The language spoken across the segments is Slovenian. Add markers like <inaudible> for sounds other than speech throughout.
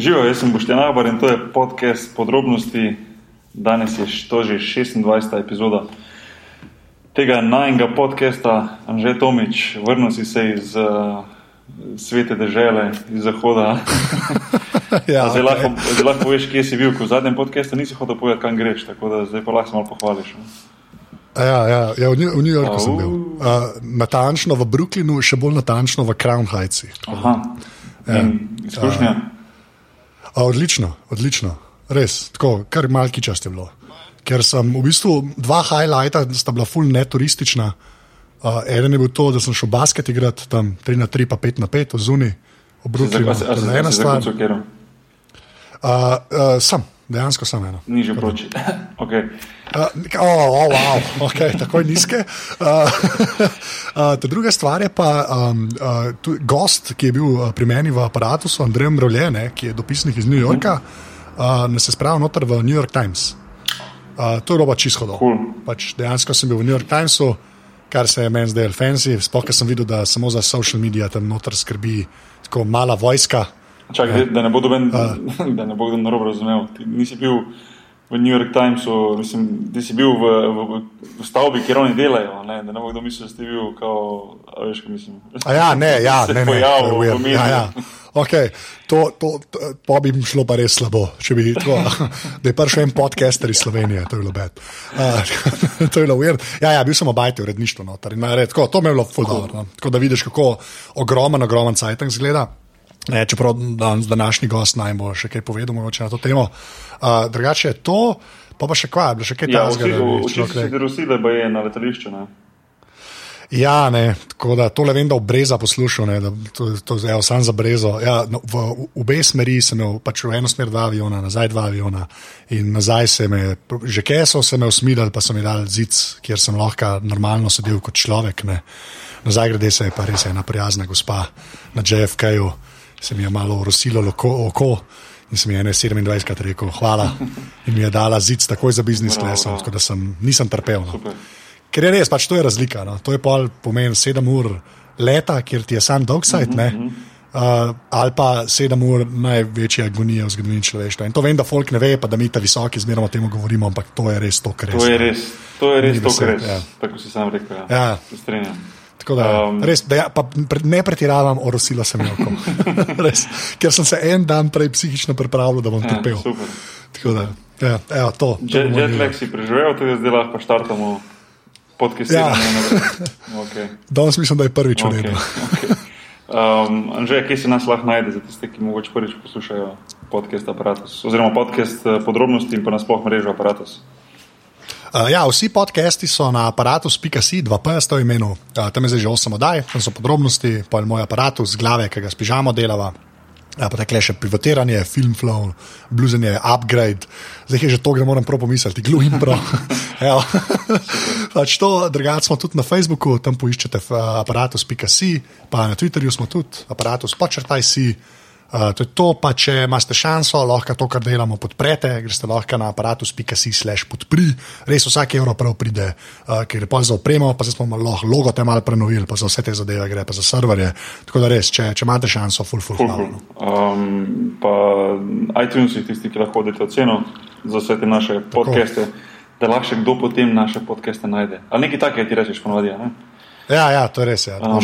Živijo, jaz sem Boštjan Abar in to je podcast podrobnosti. Danes je to že 26. epizoda tega najnega podcasta. Anže Tomič, vrnil si se iz uh, svete države, iz zahoda. <laughs> ja, zdaj, okay. lahko, zdaj lahko poveš, kje si bil, ko v zadnjem podkastu nisi hotel povedati, kam greš, tako da zdaj pa lahko malo pohvališ. Ne? Ja, ja, ja v, New, v New Yorku uh, sem bil. Uh, natančno v Brooklynu, še bolj natančno v Crown Heights. Aha, ja. izkušnja. Uh, Odlično, odlično, res, tako, kar malki čas je bilo. Ker sem v bistvu dva highlighta, sta bila full neturistična. Uh, eden je bil to, da sem šel basket igrati tam 3 na 3, pa 5 na 5, zunaj, obročil sem se. Ena stvar. Uh, uh, sem, dejansko sem eno. Ni že proči. Okay. Uh, oh, oh, wow, okay, tako nizke. Uh, <laughs> uh, druga stvar je pa um, uh, tu, gost, ki je bil uh, pri meni v aparatu, Andrej Mrolje, ki je dopisnik iz New Yorka, uh, nas je spravil noter v New York Times. Uh, to je bilo čisto hodno. Cool. Pač dejansko sem bil v New York Timesu, kar se je meni zdelo fancy, sploh ker sem videl, da samo za social medije tam noter skrbi tako mala vojska. Čak, ja. Da ne bodo uh, <laughs> narobe razumeli. Nisi bil v New York Timesu, mislim, da si bil v, v, v stavbi, kjer oni delajo. Ne, da ne bo kdo mislil, da si bil, kao, veš, kaj mislim. A ja, ne, ja, <laughs> se ne, ne, ne, ja, ja. Okay. To, to, to, to bi mi šlo pa res slabo, če bi to, <laughs> da je prišel en podcaster iz Slovenije, to je bilo bed. Uh, <laughs> to je bilo weird. Ja, ja, bil sem obajte uredništvo noter in red, tako, to mi je bilo dobro. No. Tako da vidiš, kako ogromen, ogromen cajtang zgleda. Ne, čeprav danes današnji gost naj bo še kaj povedal na to temo. Uh, drugače je to, pa pa še kaj, bilo še kaj ja, takega. Če si videl, da je na letališču. Ne? Ja, ne, tako da tole vem, da v Breza poslušal, ne, da to, to je sam za Brezo. Ja, no, v, v obe smeri sem imel, pač v eno smer dva aviona, nazaj dva aviona in nazaj se me, že keso se me usmilili, pa so mi dali zid, kjer sem lahko normalno sedel kot človek. Ne. Nazaj grede se je pa res ena prijazna gospa na JFK-ju se mi je malo rosilo oko, oko in sem jim 27krat rekel hvala in mi je dala zid takoj za biznis lesom, tako da sem, nisem trpel. No. Ker je res, pač to je razlika. No. To je pa pomen 7 ur leta, kjer ti je sam dogside. Uh, ali pa sedem ur največje agonije v zgodovini človeštva. In to vem, da folk ne ve, pa da mi ta visoki zmerno o tem govorimo, ampak to je res to, kar je. To je res, to je res, to, kar je. Ja. Tako si sam rekel. Ja. Ja. Da, um, res, da ja, ne pretiravam, orosila sem jo, <laughs> ker sem se en dan prej psihično pripravljal, da bom ja, trpel. Da, ja, evo, to, to Jetlag si preživel, tudi zdaj lahko štartamo podcast. Ja. Okay. <laughs> Danes mislim, da je prvič v redu. Um, Anže, kje se nas lahko najde za tiste, ki mogoče prvič poslušajo podcast aparatus, oziroma podcast eh, podrobnosti in pa nasploh mrežo aparatus? Uh, ja, vsi podcasti so na aparatu.si, 2P, v imenu, uh, tam je zdaj že 8 oddaj, tam so podrobnosti, pa je moj aparat z glave, ki ga spižamo delava. Ja, potem je še pivotiranje, film flow, bluzanje, upgrade, zdaj je že to, da moram prav pomisliti, glue in pro. pač to, drugače smo tudi na Facebooku, tam poiščete aparatus.si, pa na Twitterju smo tudi, aparatus počrtaj si. Uh, to je to, pa če imate šanso, lahko to, kar delamo, podprete, greste lahko na aparatus.si/slash podpri, res vsak evro prav pride, uh, ker je pa za opremo, pa smo lahko logo te malo prenovili, pa za vse te zadeve gre, pa za serverje. Tako da res, če, če imate šanso, full, full, full. full. Um, pa iTunes je tisti, ki lahko hodite oceno za vse te naše podcaste, da lahko še kdo potem naše podcaste najde. Ali nekaj takega ti rečeš, ponovadi. Ja, ja, to je res. Ja, um,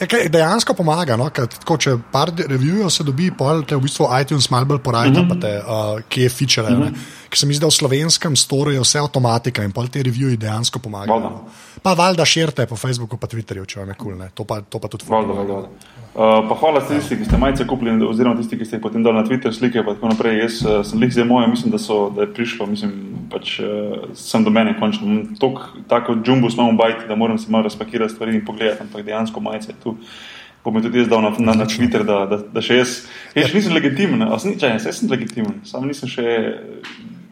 ja, kaj, dejansko pomaga. No, kaj, tako, če par reviewov se dobi, pol te v bistvu iTunes malo bolj porajta, uh -huh. uh, kje je feature. Uh -huh. Ker se mi zdi, da v slovenskem storu je vse avtomatika in pol te reviewi dejansko pomagajo. No. Pa valjda širite po Facebooku, pa Twitterju, če vam je kul, cool, to, to pa tudi fajn. Uh, pa hvala tisti, ki ste majice kupili, oziroma tisti, ki ste jih potem dali na Twitter slike. Jaz uh, sem jih zdaj moj, mislim, da, so, da je prišlo, mislim, pač uh, sem do mene končno. Tok, tako džumbo smo v bajti, da moram si malo razpakirati stvari in pogledati, ampak dejansko majice tu. Pa mi tudi jaz dal na, na, na Twitter, da, da, da še jaz, jaz ja. nisem legitimen, jaz sem legitimen, samo nisem še.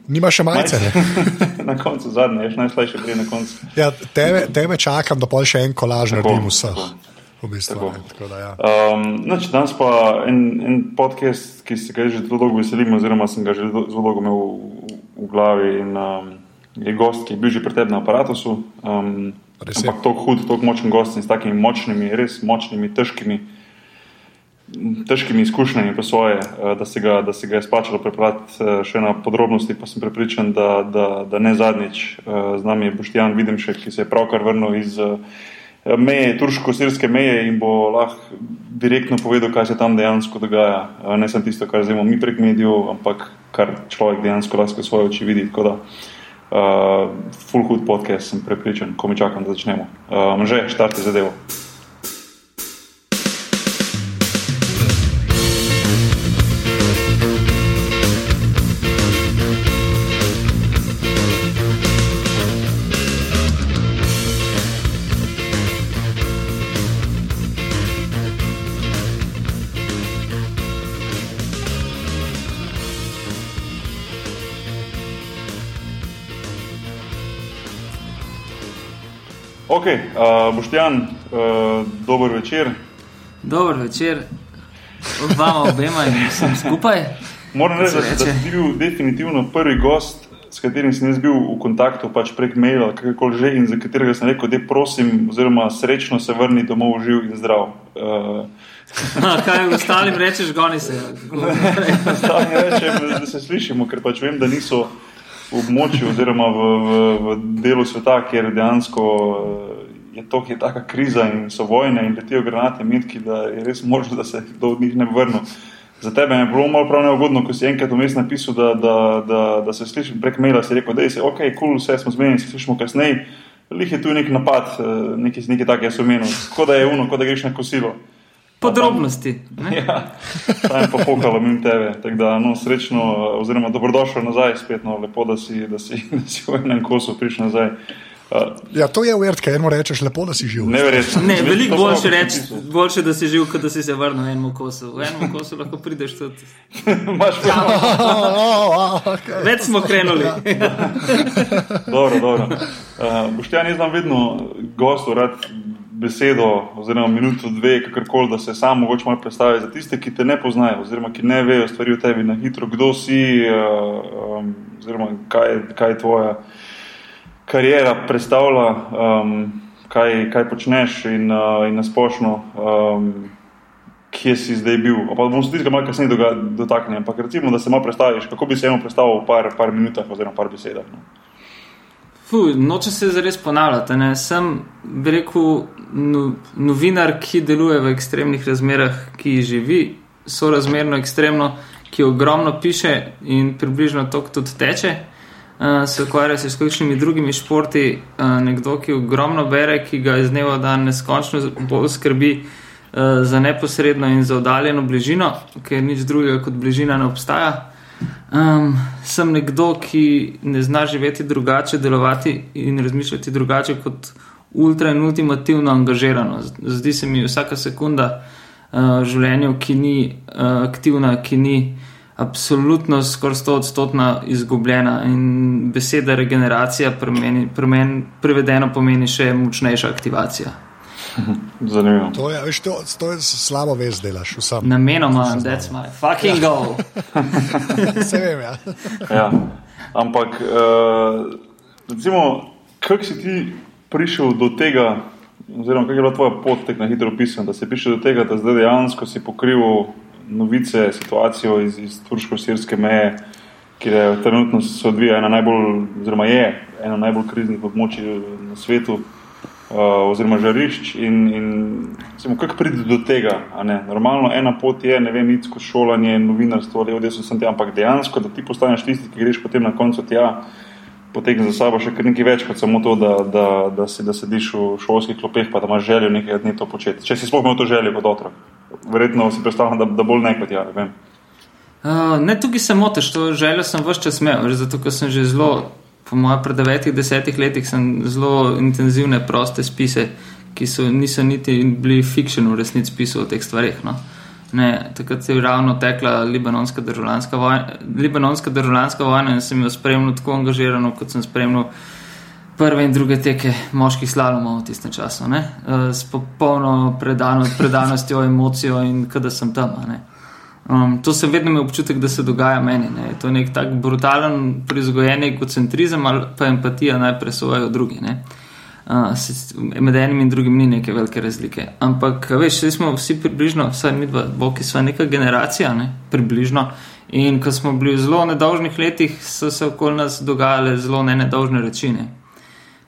Nima še majice. <laughs> na koncu, zadnje, ješ najslajše prej na koncu. Ja, tebe, tebe čakam, da pa še en kolaž naredim vseh. V bistvu, tako. Ne, tako da, ja. um, nač, danes pa en, en podcast, ki se ga že zelo dolgo veselim, oziroma sem ga že zelo dolgo imel v, v glavi. In, um, je gost, ki je bil že pred tem na aparatu. Um, ampak tako hud, tako močen gost in s takimi močnimi, res močnimi, težkimi težkimi izkušnjami po svoje, uh, da, se ga, da se ga je splačalo prepraviti uh, še na podrobnosti, pa sem prepričan, da, da, da ne zadnjič. Uh, z nami je Boštjan Videmšek, ki se je pravkar vrnil iz meje, turško-sirske meje in bo lahko direktno povedal, kaj se tam dejansko dogaja. Uh, ne samo tisto, kar zdajmo mi prek medijev, ampak kar človek dejansko lahko svoje oči vidi. Uh, full hood podcast, sem prepričan, ko mi čakam, da začnemo. Uh, že, štarte zadevo. Ok, uh, Boštjan, uh, dober večer. Dober večer, vama obema in vsem skupaj. Moram reči, da, da si bil definitivno prvi gost, s katerim sem bil v kontaktu pač prek maila, kakorkoli že, in za katerega sem rekel, da prosim, oziroma srečno se vrni domov živ in zdrav. Uh, <laughs> kaj ostalim rečeš, goni se. <laughs> Ostalim rečem, da se slišimo, ker pač vem, da niso območju oziroma v, v, v delu sveta, kjer dejansko eh, je to, ki je taka kriza in so vojne in letijo granate, mitki, da je res možno, da se do njih ne vrne. Za tebe je bilo malo prav neugodno, ko si enkrat vmes napisal, da, da, da, da se slišim prek maila, si rekel, da je ok, kul, cool, vse smo zmenjeni, se slišimo kasneje. Lih je tu nek napad, eh, nekaj, nekaj takega so menili, kot da je uno, kot da greš na kosilo. Podrobnosti. Ja, tam je pa pokalo mimo tebe. Tako da, no, srečno, oziroma dobrodošel nazaj, spet no, lepo, da si, da si, da si v enem kosu prišel nazaj. Uh, ja, to je uvert, kaj eno rečeš, lepo, da si živ. Neverjetno. Ne, veliko boljše reči, boljše, da si živ, kot da si se vrnil v enem kosu. V enem kosu lahko prideš tudi. <laughs> Imaš Ja. prav. <laughs> okay. Več smo krenuli. dobro, dobro. Uh, Boštjan, jaz znam vedno gostu rad besedo, oziroma minuto, dve, kakorkoli, da se sam mogoče malo predstavi za tiste, ki te ne poznajo, oziroma ki ne vejo stvari o tebi na hitro, kdo si, uh, um, oziroma kaj, kaj tvoja karijera predstavlja, um, kaj, kaj počneš in, uh, in nasplošno. Um, Kje si zdaj bil? Pa bom se tega malo kasneje dotaknil, ampak recimo, da se malo predstaviš, kako bi se eno predstavil v par, par minutah oziroma par besedah. No. Fuj, noče se zares ponavljati. Ne? Sem, bi rekel, no, novinar, ki deluje v ekstremnih razmerah, ki živi, so razmerno ekstremno, ki ogromno piše in približno to tudi teče. Uh, se ukvarja se s kakšnimi drugimi športi, uh, nekdo, ki ogromno bere, ki ga iz dneva v dan neskončno bolj skrbi uh, za neposredno in za oddaljeno bližino, ker nič drugega kot bližina ne obstaja. Um, sem nekdo, ki ne zna živeti drugače, delovati in razmišljati drugače kot ultra in ultimativno angažirano. Zdi se mi vsaka sekunda uh, v življenju, ki ni uh, aktivna, ki ni absolutno skoraj 100 odstotna izgubljena in beseda regeneracija premeni, premen, prevedeno pomeni še močnejša aktivacija. <laughs> Zanimivo. To je, veš, to, to je slabo vez, delaš vsem. Namenoma, that's my fucking goal. <laughs> Se vem, ja. Ja. Ampak, uh, recimo, kako si ti prišel do tega, oziroma kako je bila tvoja pot, tako na hitro opisana, da si prišel do tega, da zdaj dejansko si pokril novice, situacijo iz, iz turško-sirske meje, kjer je trenutno se odvija ena najbolj, oziroma je ena najbolj kriznih območij na svetu. Uh, oziroma, žarišč, in, in recimo, kako pride do tega. Normalno, ena pot je, ne vem, itsko šolanje, novinarstvo, ali odvisno sem tam, ampak dejansko, da ti postaneš tisti, ki greš potem na koncu tja, potegne za sabo še nekaj več kot samo to, da, da, da, si, da sediš v šolskih klopeh, pa da imaš željo nekaj dni to početi. Če si sploh imel to željo kot otrok, verjetno si predstavljam, da, da bolj ne kot ja. Ne, vem. Uh, ne, tukaj se motiš, to željo sem vse čas imel, zato ker sem že zelo po mojem, pred devetih, desetih letih sem zelo intenzivne, proste spise, ki so, niso niti bili fiction v resnici pisal o teh stvarih. No. Ne, takrat je ravno tekla libanonska državljanska vojna, libanonska državljanska vojna in sem jo spremljal tako angažirano, kot sem spremljal prve in druge teke moških slalomov v tistem času. Ne. S popolno predano, predanostjo, emocijo in kada sem tam. Ne. Um, to se vedno ima občutek, da se dogaja meni. Ne. To je nek tak brutalen, prizgojen egocentrizem ali pa empatija naj presojajo drugi. Ne. Uh, se, med enim in drugim ni neke velike razlike. Ampak, veš, smo vsi približno, vsaj mi dva, boki smo neka generacija, ne? približno. In ko smo bili v zelo nedolžnih letih, so se okoli nas dogajale zelo ne nedolžne reči. Ne?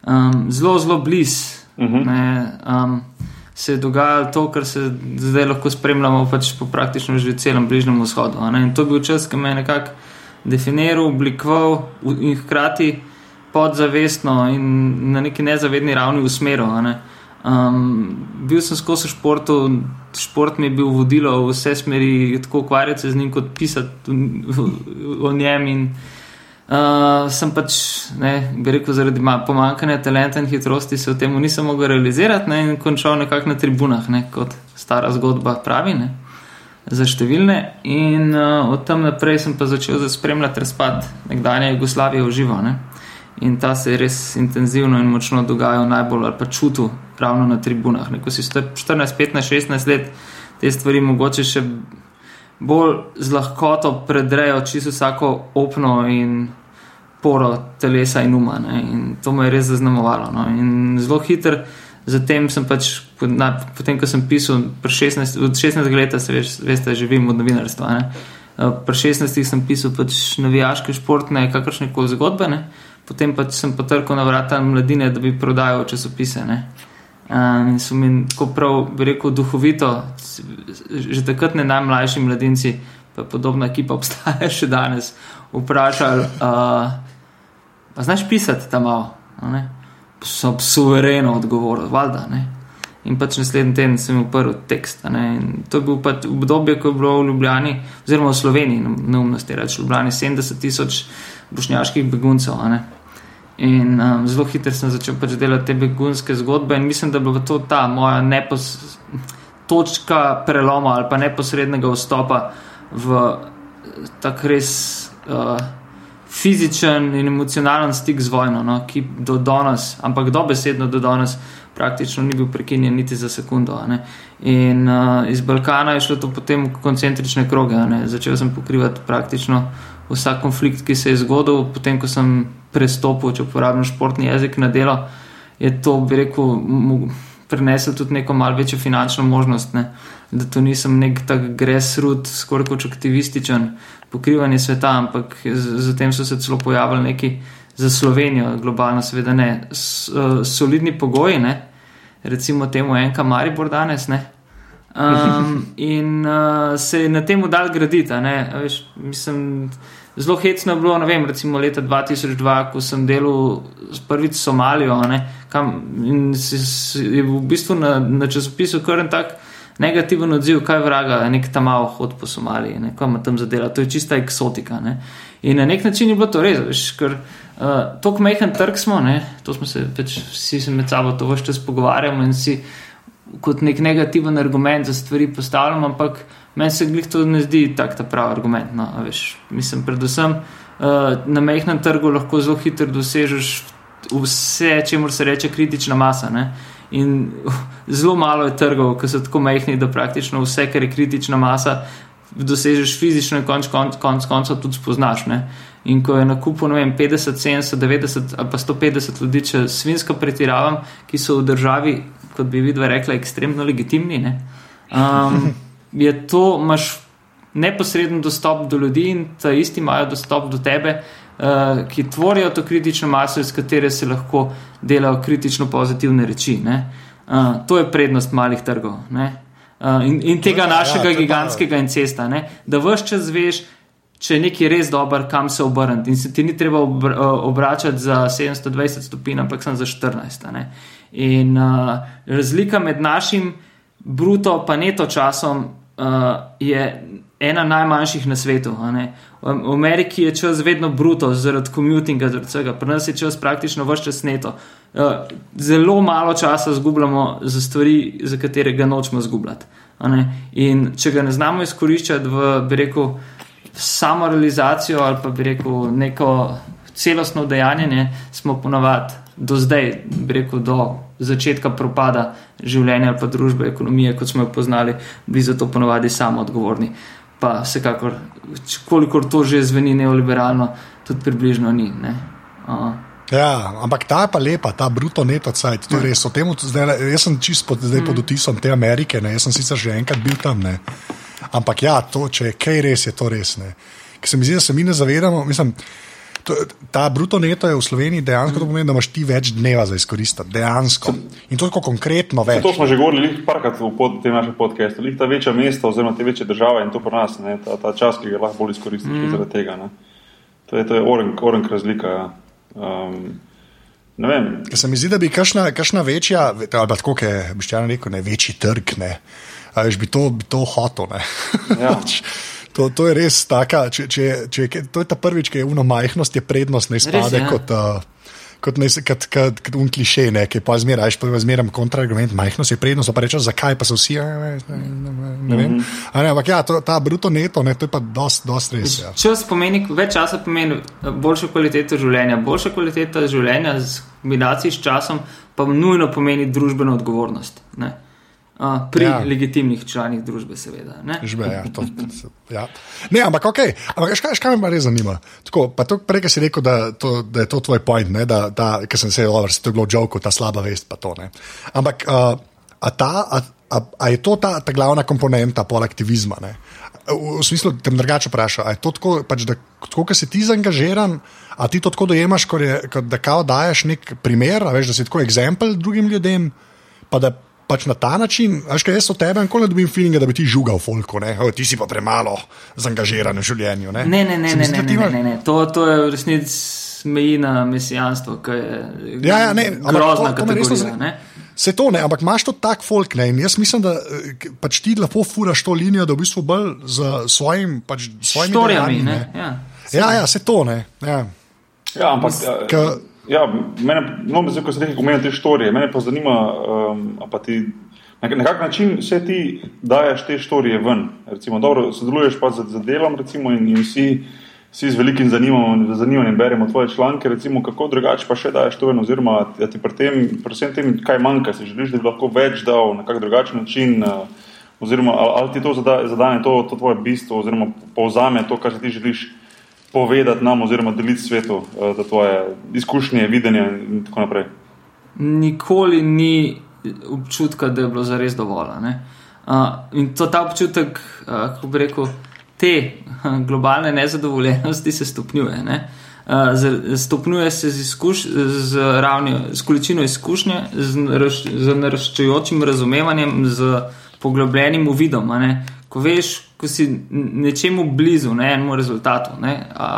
Um, zelo, zelo blizu uh -huh. um, se je dogajalo to, kar se zdaj lahko spremljamo pač po praktično že celem Bližnjem vzhodu. In to je bil čas, ki me je nekako definiral, oblikoval in hkrati podzavestno in na neki nezavedni ravni usmeril. Ne? Um, bil sem skozi športu, šport mi je bil vodilo v vse smeri, tako ukvarjati se z njim, kot pisati o njem. In, uh, sem pač, ne, bi rekel, zaradi pomankanja talenta in hitrosti se v tem nisem mogel realizirati ne, in končal nekako na tribunah, ne, kot stara zgodba pravi. Ne. Za številne, in uh, od tam naprej sem pa začel spremljati razpad nekdanje Jugoslavije v živo. Ne? In ta se je res intenzivno in močno dogajal, najbolj ali pa čutil ravno na tribunah. Ne? Ko si 14, 15, 16 let, te stvari mogoče še bolj z lahkoto predrejo čisto vsako opno in poro telesa in uma. Ne? In to me je res zaznamovalo. No? In zelo hiter. Zatem sem pač, na, potem ko sem pisal, 16, od 16 let, se veš, veste, živim od novinarstva. Uh, pri 16 sem pisal pač navijaške, športne, kakršne koli zgodbe. Ne? potem pa sem potrkal na vrata mladine, da bi prodajal časopise. Ne? In so mi tako prav, bi rekel, duhovito, že takrat ne najmlajši mladinci, pa podobna ekipa obstaja <laughs> še danes, vprašali, uh, pa znaš pisati tam malo. So suvereno odgovorili, valjda. Ne? In pač naslednji teden sem imel prvi tekst. To je bil pač obdobje, ko je bilo v Ljubljani, oziroma v Sloveniji, neumnosti reči, v Ljubljani 70 tisoč bošnjaških beguncev. In um, zelo hitro sem začel pač delati te begunske zgodbe, in mislim, da bo to ta moja nepos, točka preloma ali pa neposrednega vstopa v tak res uh, fizičen in emocionalen stik z vojno, no, ki do danes, ampak dobesedno do danes, praktično ni bil prekinjen niti za sekundo. In uh, iz Balkana je šlo to potem v koncentrične kroge. Začel sem pokrivati praktično vsak konflikt, ki se je zgodil, potem ko sem prestopil, če uporabljam športni jezik na delo, je to, bi rekel, prinesel tudi neko malce večjo finančno možnost. Ne? Da to nisem nek tak gresrud, skoraj kot aktivističen pokrivanje sveta, ampak zatem so se celo pojavili neki za Slovenijo, globalno, seveda ne, S, uh, solidni pogoji, ne? recimo temu enka Maribor danes. Ne? Um, <laughs> in uh, se je na tem dal graditi. Mislim, zelo hecno je bilo, ne vem, recimo leta 2002, ko sem delal prvič Somalijo. Ne, kam, in si, si, je v bistvu na, na časopisu kar en tak negativen odziv, kaj vraga, nek tam malo hod po Somaliji, ne, kaj ima tam zadela. To je čista eksotika. Ne. In na nek način je bilo to res, veš, ker uh, tako majhen trg smo, ne, to smo se več vsi se med sabo to vse čas pogovarjamo in si kot nek negativen argument za stvari postavljamo, ampak meni se glih to ne zdi tak ta pravi argument. No, veš, mislim, predvsem uh, na majhnem trgu lahko zelo hitro dosežeš vse, čemu se reče kritična masa. Ne? In <laughs> zelo malo je trgov, ki so tako majhni, da praktično vse, kar je kritična masa, dosežeš fizično in konc koncev konc, konc tudi spoznaš. Ne? In ko je na kupu, ne vem, 50, 70, 90 ali pa 150 ljudi, če svinsko pretiravam, ki so v državi, kot bi vidva rekla, ekstremno legitimni, um, <laughs> je to, imaš neposreden dostop do ljudi in ta isti imajo dostop do tebe, ki tvorijo to kritično maso, iz katere se lahko delajo kritično pozitivne reči. Uh, to je prednost malih trgov uh, in, in tega ja, našega ja, gigantskega incesta, ne? da vse čas veš, če je nekaj res dober, kam se obrniti. In se ti ni treba obr obračati za 720 stopinj, ampak sem za 14. In uh, razlika med našim bruto in neto časom uh, je ena najmanjših na svetu. V Ameriki je čas vedno bruto, zaradi komutinga, zaradi vsega, pri nas je čas praktično vse čas neto. Uh, zelo malo časa izgubljamo za stvari, za katere ga nočemo izgubljati. In če ga ne znamo izkoriščati v, bi rekel, samo realizacijo ali pa bi rekel neko celostno dejanje, smo ponovadi do zdaj, bi rekel, do začetka propada življenja ali pa družbe, ekonomije, kot smo jo poznali, bili za to ponovadi samo odgovorni. Pa vsekakor, kolikor to že zveni neoliberalno, tudi približno ni. Uh. Ja, ampak ta je pa lepa, ta bruto neto cajt. To je res. o tem zdaj- Jaz sem čist pod, zdaj pod vtisom te Amerike, ne. jaz sem sicer že enkrat bil tam. Ne. Ampak ja, to, če je kaj res, je to res. Ne. Ker se mi zdi, da se mi ne zavedamo. Mislim, to, ta bruto neto je v Sloveniji dejansko to pomeni, da imaš ti več dneva za izkoristiti. Dejansko. In to tako konkretno več. To smo že govorili parkrat v pod, tem našem podkastu. Ta večja mesta, oziroma te večje države in to pri nas, ne, ta, ta čas, ki ga lahko bolj izkoristiš mm. zaradi tega. Ne. To je, to je orenk, orenk razlika. Ja. Um, Ker se mi zdi, da bi kakšna, kakšna večja, ali pa tako, kot je Biščan rekel, ne, večji trg, ne, a veš, bi to, bi to hotel. ne. Ja. <laughs> To, to je res taka, če, če, če, to je ta prvič, ki je uno majhnost, je prednost, ne izpade ja. kot. Uh, Kot, ne, kot, kot, kot un kliše, ne, ki pa zmeraj, pa zmeraj kontraargument, majhnost je prednost, pa rečeš, zakaj pa so vsi, a, ne, ne, ne, ne vem. A Ne, ampak ja, to, ta bruto neto, ne, to je pa dost, dost res. Ja. Čas pomeni, več časa pomeni eh, boljšo kvaliteto življenja. Boljša kvaliteta življenja z kombinacijo s časom pa nujno pomeni družbeno odgovornost. Ne? Uh, pri Ja. legitimnih članih družbe, seveda. Ne? Žbe, ja, to, to, ja. Ne, ampak ok, ampak veš kaj, veš, kaj me pa res zanima. Tako, pa to prej, ki si rekel, da, to, da je to tvoj point, ne, da, da ker sem se dobro, se to je bilo joke, ta slaba vest, pa to ne. Ampak uh, a, ta, a, a, a je to ta, ta glavna komponenta pol aktivizma? Ne? V, v smislu, da te drugače vprašal, a je to tako, pač, da tako, si ti zaangažiran, a ti to tako dojemaš, kot je, kot da kao daješ nek primer, veš, da si tako eksempel drugim ljudem, pa da pač na ta način, veš, kaj jaz od tebe nikoli ne dobim feelinga, da bi ti žugal folko, ne, o, ti si pa premalo zaangažiran v življenju. Ne, Ne, ne, ne, Se mi ne, ne, da ne, ne, ne. To, to je v resnici meji na mesijanstvo, ki je Ja, ja, ne, ampak grozna to- to resno kategorija. ne. Se to ne, ampak imaš to tak folk, ne, in jaz mislim, da eh, pač ti lahko furaš to linijo, da v bistvu bolj z svojim, pač, svojimi Štorijami, dejanji, ne. Ja. Ja, ja, se to ne. Ja. Ja, ampak. Ka- Ja, mene, no, zdaj, ko si rekel, omenjate te štorije, mene pa zanima, um, pa ti, na, na kak način vse ti daješ te štorije ven. Recimo, dobro, sodeluješ pa z, z delom, recimo, in, in vsi, vsi z velikim zanimam, zanimanjem beremo tvoje članke, recimo, kako drugače pa še daješ to ven, oziroma a ti pri tem, pri vsem tem, kaj manjka, si želiš, da bi lahko več dal na kak drugačen način. Uh, Oziroma, ali, ali ti to zada- zadane, to, to tvoje bistvo, oziroma povzame to, kar si ti želiš povedati nam, oziroma deliti svetu, eh, da tvoje izkušnje, videnje in tako naprej. nikoli ni občutka, da je bilo zares dovolj. ne. Uh, in to ta občutek, uh, kako bi rekel, te uh, <laughs> globalne nezadovoljenosti se stopnjuje. Ne? Uh, z- stopnjuje se z, izkuš, z, ravnjo, z količino izkušnje, z, naraš, z naraščajočim razumevanjem, z poglobljenim uvidom. Ko veš, ko si nečemu blizu, ne enemu rezultatu. Ne, a,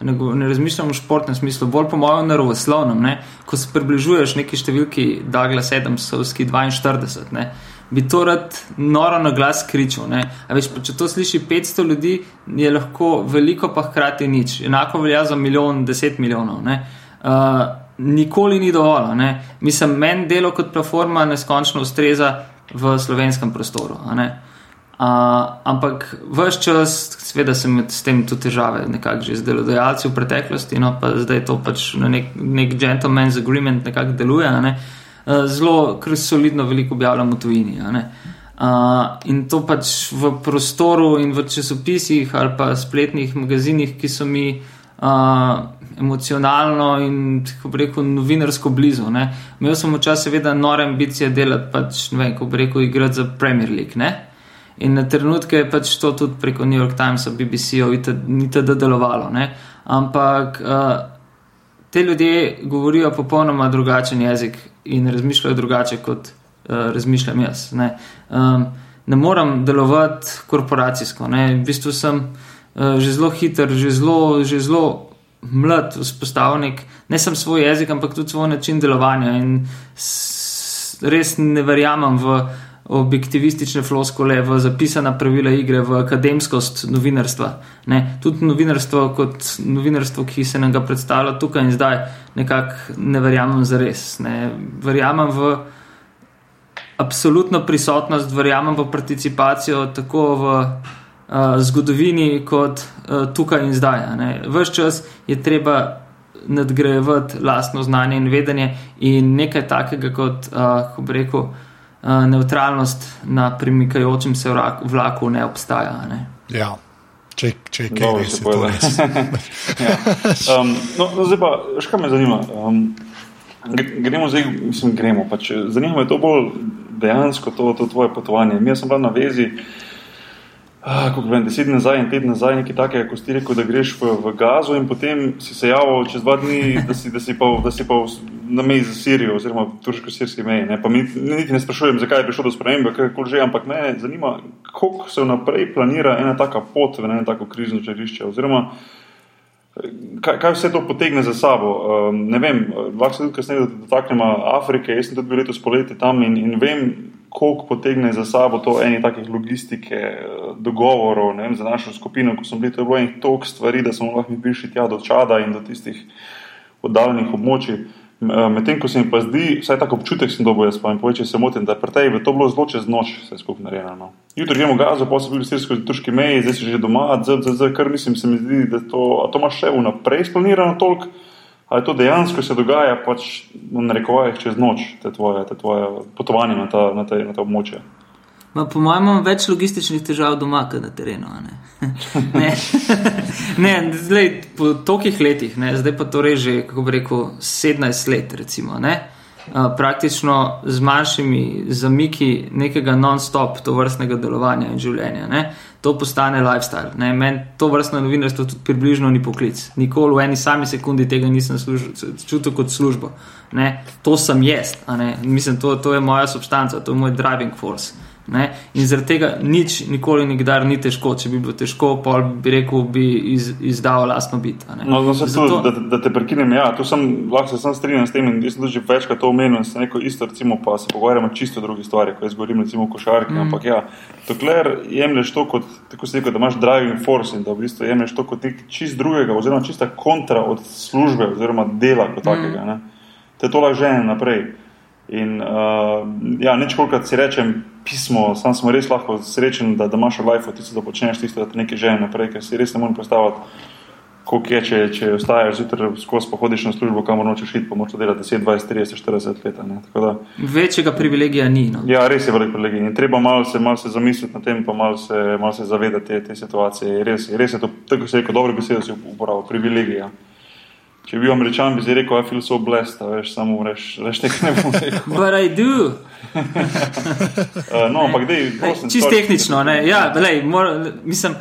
ne, ne razmišljam v športnem smislu, bolj po mojem naravoslovnem. Ne? Ko se približuješ neki številki Douglas Adamsovski 42, ne? bi to rad noro na glas kričal. ne. A Veš, če to sliši 500 ljudi, je lahko veliko, pa hkrati nič. Enako velja za milijon, deset milijonov. ne. Uh, nikoli ni dovolj. ne. Mislim, meni delo kot platforma neskončno ustreza v slovenskem prostoru. ne. Uh, ampak vse čas, seveda, sem s tem tudi težave, nekako že z delodajalci v preteklosti, no pa zdaj to pač na nek, nek gentleman's agreement nekako deluje. Ne? Uh, zelo kar solidno veliko objavljam v tujini. Uh, in to pač v prostoru in v časopisih ali pa spletnih magazinih, ki so mi uh, emocionalno in kako bi rekel, novinarsko blizu. Ne. Imel sem včasih seveda nore ambicije delati, pač, ne vem, kako bi rekel, igrati za Premier League. Ne. In na trenutke je pač to tudi preko New York Timesa, BBC-ov, ni teda delovalo. Ne. Ampak uh, te ljudje govorijo popolnoma drugačen jezik in razmišljajo drugače, kot uh, razmišljam jaz. Ne, um, ne morem delovati korporacijsko. Ne. V bistvu sem uh, že zelo hiter, že zelo, že zelo mlad, vzpostavnik, ne samo svoj jezik, ampak tudi svoj način delovanja. In res ne verjamem v objektivistične floskole, v zapisana pravila igre, v akademskost novinarstva. Ne. Tudi novinarstvo, kot novinarstvo, ki se nam ga predstavlja tukaj in zdaj, nekako ne verjamem za res. Ne. Verjamem v absolutno prisotnost, verjamem v participacijo tako v uh, zgodovini, kot uh, tukaj in zdaj. Ves čas je treba nadgrajevati lastno znanje in vedenje, in nekaj takega, kot uh, ko bi rekel, neutralnost na premikajočem se vlaku ne obstaja. Ne? Ja. Če, če kaj Dobro res, se je to res. <laughs> Ja. Um, no, no, zdaj pa, še kaj me zanima. Um, gre- gremo zdaj, mislim, gremo. Pač, zanima me to bolj dejansko, to, to tvoje potovanje. Mi sem bil na vezi, ah, kako vem, deset nazaj pet dni nazaj, nekaj takega, ko si rekel, da greš v, v Gazo in potem si se javil čez dva dni, da si, da si, pa, da si pa na meji za Sirijo oziroma turško-sirski meji. Ne? Pa mi niti ne sprašujem, zakaj je prišlo do spremembe, kako že, ampak me zanima, koliko se vnaprej planira ena taka pot v eno tako krizno žarišče. Oziroma, kaj, kaj vse to potegne za sabo. Um, ne vem, lahko se tudi kasneje dotaknemo Afrike. Jaz sem tudi bil letos poleti tam in, in vem, koliko potegne za sabo to eni takih logistike, eh, dogovorov vem, za našo skupino, ko sem bil to je bilo enih toliko stvari, da smo lahko prišli tja do Čada in do tistih oddaljenih območij. Eh, Medtem ko se mi pa zdi, vsaj tako občutek sem dobil, jaz pa jim povem, če se motim, da je pri tebi to bilo zelo čez noč, vse skupaj narejeno. No. Jutri gremo v Gazo, pa so bili sirsko turški meji, zdaj si že doma, zdaj, zdaj, zdaj, kar mislim, se mi zdi, da to, to imaš še vnaprej splanirano toliko, ali to dejansko se dogaja pač na narekovajih čez noč, te tvoje, te tvoje potovanje na ta, na te, na te območje. Ma, po mojem, imam več logističnih težav doma, kot na terenu. Ne, <laughs> ne. <laughs> ne zdaj, po tolikih letih, ne, zdaj pa torej že, kako bi rekel, 17 let, recimo, ne, praktično z manjšimi zamiki nekega non-stop to vrstnega delovanja in življenja. Ne. To postane lifestyle. ne. Meni to vrstno novinarstvo tudi približno ni poklic. Nikoli v eni sami sekundi tega nisem čutil kot službo. Ne. To sem jaz, mislim, to, to je moja substanca, to je moj driving force. Ne? In zaradi tega nič, nikoli, nikdar ni težko. Če bi bilo težko, pol bi rekel, bi iz, izdal lastno bit. No, no se Zato- Zato... da, da te prekinem, ja, tu sem, lahko se sam strinjam s tem in jaz sem tudi večkrat to omenil in sem rekel isto, recimo, pa se pogovarjamo čisto o drugi stvari, ko jaz govorim recimo o košarki, mm. ampak ja, dokler jemlješ to kot, tako si rekel, da imaš driving force in da v bistvu jemlješ to kot nekaj čist drugega oziroma čista kontra od službe oziroma dela kot takega, ne, te to lahko žene naprej. In uh, ja, nečkolikrat si rečem pismo, sam sem res lahko srečen, da, da imaš v lifeu tisto, da počneš tisto, da te nekaj žene naprej, ker si res ne morem predstavljati, koliko je, če, če ostaješ zjutraj skozi pa hodiš na službo, kamor nočeš iti, pa moraš to delati 10, 20, 30, 40 let. Da, Večjega privilegija ni. No. ja, res je velik privilegij in treba malo se, malo se zamisliti na tem, pa malo se, malo se zavedati te, te situacije. Res, res je to, tako se je rekel, dobre besede si uporabil, privilegija. Če bi američan, bi si rekel, I feel so blessed, veš, samo reš, reš nekaj ne bom rekel. But I do. Uh, <laughs> no, ampak dej, prosim. Čist sorry. tehnično, ne. Ja, lej, mora, mislim,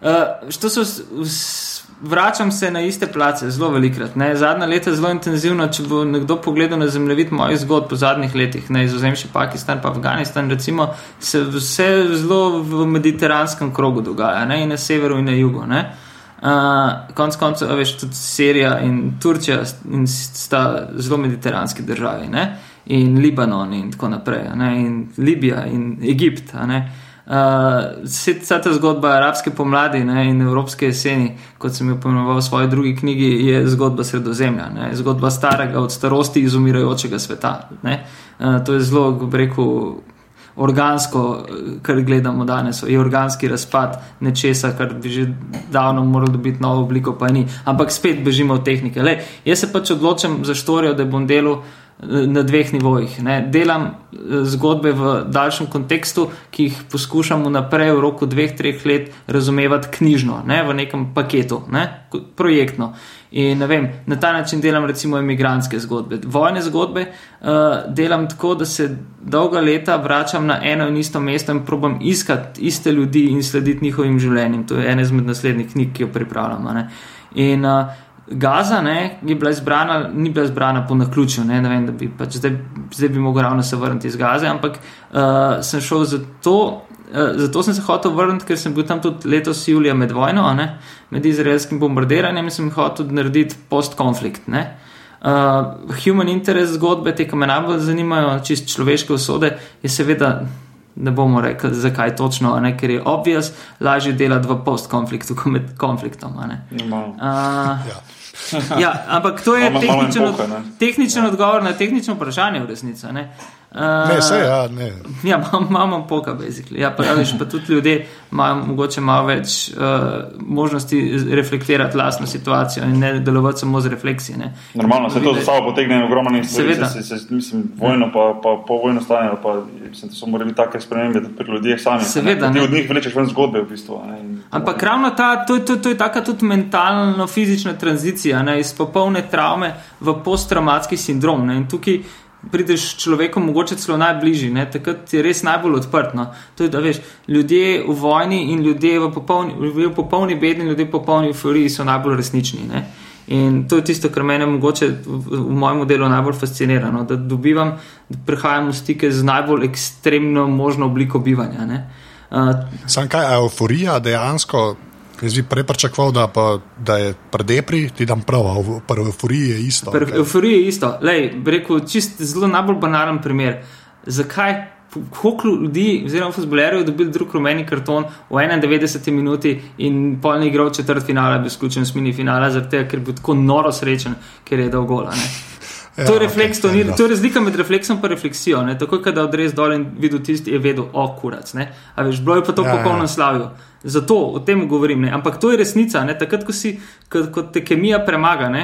uh, što so. s- s- Vračam se na iste place, zelo velikrat. Ne. Zadnja leta zelo intenzivno. Če bo nekdo pogledal na zemljevid mojih zgodb po zadnjih letih, ne izuzemši Pakistan, pa Afganistan, recimo, se vse zelo v mediteranskem krogu dogaja, ne, in na severu, in na jugu. Ne. Uh, konc koncev, veš, tudi Sirija in Turčija in sta zelo mediteranski državi, ne? in Libanon in tako naprej, ne? in Libija in Egipt. a ne. Uh, vsa ta zgodba arabske pomladi ne, in evropske jeseni, kot sem jo pojmenoval v svoji drugi knjigi, je zgodba sredozemlja, ne, zgodba starega, od starosti izumirajočega sveta. Ne. Uh, to je zelo, kako rekel, organsko, kar gledamo danes, je organski razpad nečesa, kar bi že davno moralo dobiti novo obliko, pa ni. Ampak spet bežimo od tehnike. Lej, jaz se pač odločam za štorijo, da bom delal eh, na dveh nivojih. Ne. Delam eh, zgodbe v daljšem kontekstu, ki jih poskušam vnaprej v roku dveh, treh let razumevati knjižno, ne, v nekem paketu, ne, projektno. In vem, na ta način delam recimo imigranske zgodbe. Vojne zgodbe uh, delam tako, da se dolga leta vračam na eno in isto mesto in probam iskati iste ljudi in slediti njihovim življenjem. To je ena izmed naslednjih knjig, ki jo pripravljam. ne. In uh, Gaza ne, je bila izbrana, ni bila izbrana po naključju, ne, ne vem, da bi pač zdaj, zdaj bi mogel ravno se vrniti iz Gaze, ampak uh, sem šel zato. Uh, zato sem se hotel vrniti, ker sem bil tam tudi letos julija med vojno, a ne, med izraelskim bombardiranjem in sem hotel narediti post-konflikt. ne. Uh, human interest zgodbe, te, ki me najbolj zanimajo, čist človeške usode, je seveda, ne bomo rekli, zakaj točno, a ne, ker je obvious, lažje delati v post-konfliktu kot med konfliktom. a ne. Malo. Uh, Ja. ja, ampak to je Malo- malo tehničen, epoha, ne. tehničen odgovor na tehnično vprašanje v resnici. a ne. Ne, vse je, ja, ne. Ja, imamo poka, basically. Ja, pa, veš, pa tudi ljudje imajo mogoče malo več uh, možnosti reflektirati lastno situacijo in ne delovati samo z refleksijo. Normalno se to za sabo potegne ogromno stvari. Seveda. Se, se, se, mislim, vojno pa, pa po vojno stanje, pa mislim, so morali take spremembe pri ljudeh samih. Seveda, ne. Ti ne. od njih vlečeš ven zgodbe v bistvu. Ne. In, Ampak ravno ta, to, je- to, to je taka tudi mentalno-fizična tranzicija ne, iz popolne travme v posttraumatski sindrom. Ne, in tukaj prideš človeku mogoče celo najbližji, ne, takrat je res najbolj odprt. No. To je, da veš, ljudje v vojni in ljudje v popolni, ljudje v popolni bedni, ljudje v popolni euforiji so najbolj resnični. Ne. In to je tisto, kar mene mogoče v, v mojem delu najbolj fascinira, no, da dobivam, da prihajam v stike z najbolj ekstremno možno obliko bivanja. Ne. Uh, Sam kaj, euforija dejansko, jaz bi prej pričakoval, da, pa, da je pri depri, ti dam prav, pri euforiji je isto. Pri euforiji je isto. Lej, rekel, čist zelo najbolj banalen primer. Zakaj? Koliko ljudi, oziroma futbolerjev, je dobil drug rumeni karton v 91 minuti in polni igral četrt finala, bi izključen s mini finala, zaradi tega, ker je bil tako noro srečen, ker je dal gola. Ne? Ja, To je refleks, to, ni, to je razlika med refleksom in refleksijo. Ne? Tako, da odrez dol in videl tisti, je vedel, o kurac. Ne? A veš, bilo je pa to Ja, ja, ja. popolno slavil. Zato o tem govorim. Ne? Ampak to je resnica. Ne? Takrat, ko, si, ko, ko te kemija premaga, ne?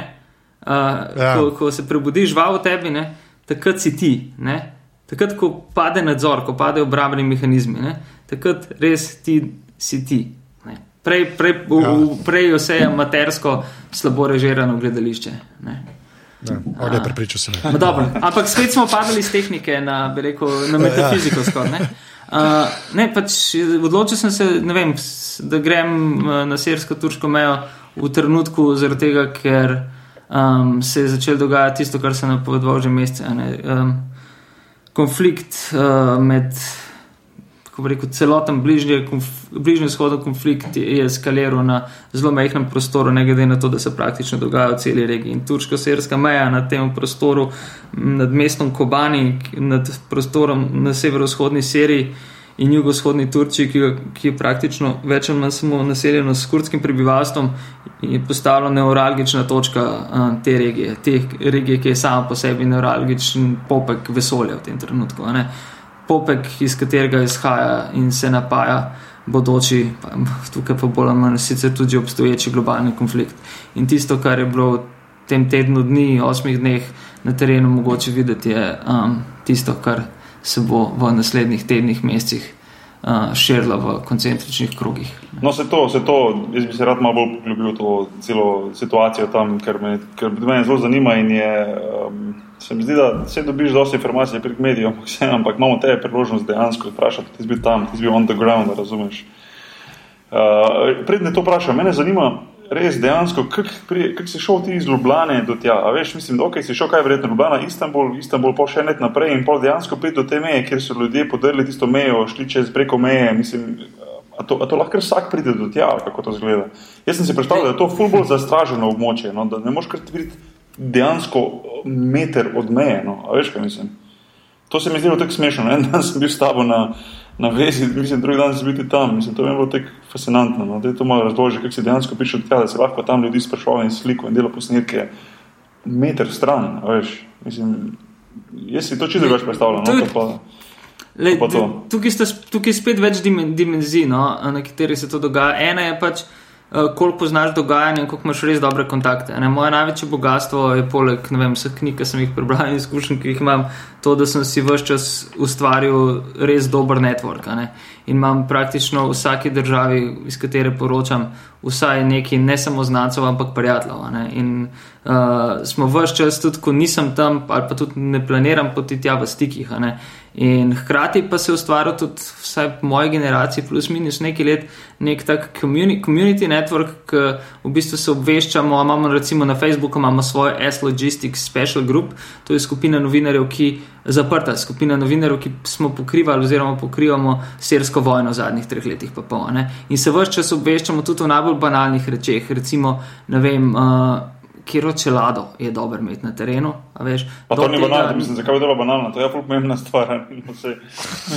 uh, Ja. ja. ko, ko se prebudi žival v tebi, ne? takrat si ti. Ne? Takrat, ko pade nadzor, ko padejo obrambni mehanizmi, ne? takrat res ti si ti. Ne? Prej, prej, Ja. v, prej vse je amatersko, slabo režirano gledališče. Ne? Ja, okay, prepričal sem. Ma Dobro, ampak spet smo padli iz tehnike na, rekel, na metafiziko. Skoraj, ne? Uh, ne, pač odločil sem se, vem, da grem uh, na sirsko-turško mejo v trenutku, zaradi tega, ker um, se je začelo dogajati tisto, kar sem napovedoval že mesece. Um, konflikt uh, med, kako bi rekel, celoten bližnji, konf, bližnji vzhodni konflikt je eskaliral na zelo majhnem prostoru, ne glede na to, da se praktično dogaja v celi regiji. In turško-serska meja na tem prostoru, nad mestom Kobani, nad prostorom na severovzhodni Siriji. In jugovzhodni Turčiji, ki, ki je praktično več ali manj samo naseljeno s kurdskim prebivalstvom, je postala neuralgična točka uh, te regije, te regije, ki je sama po sebi neuralgičen popek vesolja v tem trenutku. a ne. Popek, iz katerega izhaja in se napaja bodoči, pa, tukaj pa bolj ali manj sicer tudi obstoječi globalni konflikt. In tisto, kar je bilo v tem tednu dni, osmih dneh na terenu mogoče videti, je um, tisto, kar se bo v naslednjih tednih, mesecih uh, širilo v koncentričnih krogih. No, se to, se to, jaz bi se rad malo bolj poglobil to celo situacijo tam, ker me, ker me zelo zanima in je. Um, se mi zdi, da se dobiš dosti informacij prek medijev, ampak, vse, ampak imamo te priložnost dejansko vprašati. Ti si bil tam, ti si bil on the ground, razumeš. Uh, Predne to vprašam, mene zanima res dejansko, kako si šel ti iz Ljubljane do tja. A veš, mislim, da okay, si šel kaj verjetno Ljubljana, Istanbul, Istanbul, pa še net naprej in pol dejansko priti do te meje, kjer so ljudje podrli tisto mejo, šli čez preko meje. Mislim, A to, a to lahko vsak pride do tja, kako to zgleda? Jaz sem si predstavljal, da je to ful bolj zastraženo območje, no, da ne moreš kar videti dejansko meter od meje. No, a veš, kaj mislim? To se mi zdi tako smešno. En <laughs> dan sem bil s tabo na, na vezi, mislim, drugi dan sem bil tam. Mislim, to je bilo tako fascinantno. No? Da je to malo razloži, kako si dejansko prišel tega, da si lahko tam ljudi sprašoval in sliko in delo posnetke meter stran. Veš, mislim, jaz si to čisto drugače predstavljam. No? pa, Lej, Pa tukaj, sta, tukaj je spet več dimen- dimenzij, no, na katerih se to dogaja. Ena je pač, koliko poznaš dogajanje in koliko imaš res dobre kontakte. Ne? Moje največje bogatstvo je poleg vem, vseh knjig, ki sem jih prebral in izkušenj, ki jih imam, to, da sem si vse čas ustvaril res dober network. Ne? In imam praktično v vsaki državi, iz katere poročam, vsaj neki ne samo znancev, ampak prijateljev. ne. In uh, smo vse čas, tudi ko nisem tam, ali pa tudi ne planiram poti tja v stikih. In hkrati pa se je ustvaril tudi, vsaj v moji generaciji, plus minus nekaj let, nek tak community, community network, ki v bistvu se obveščamo. Imamo recimo na Facebooku imamo svojo S-Logistics Special Group, to je skupina novinarjev, ki zaprta, skupina novinarjev, ki smo pokrivali oziroma pokrivamo sirsko vojno v zadnjih treh letih. Pa pol, ne. In se vse čas obveščamo tudi o najbolj banalnih rečeh, recimo, ne vem. Uh, Kjer čelado je dobro imeti na terenu. a Veš, pa to ni banalno, mislim, zakaj je to banalno, to je ful pomembna stvar. <laughs> no.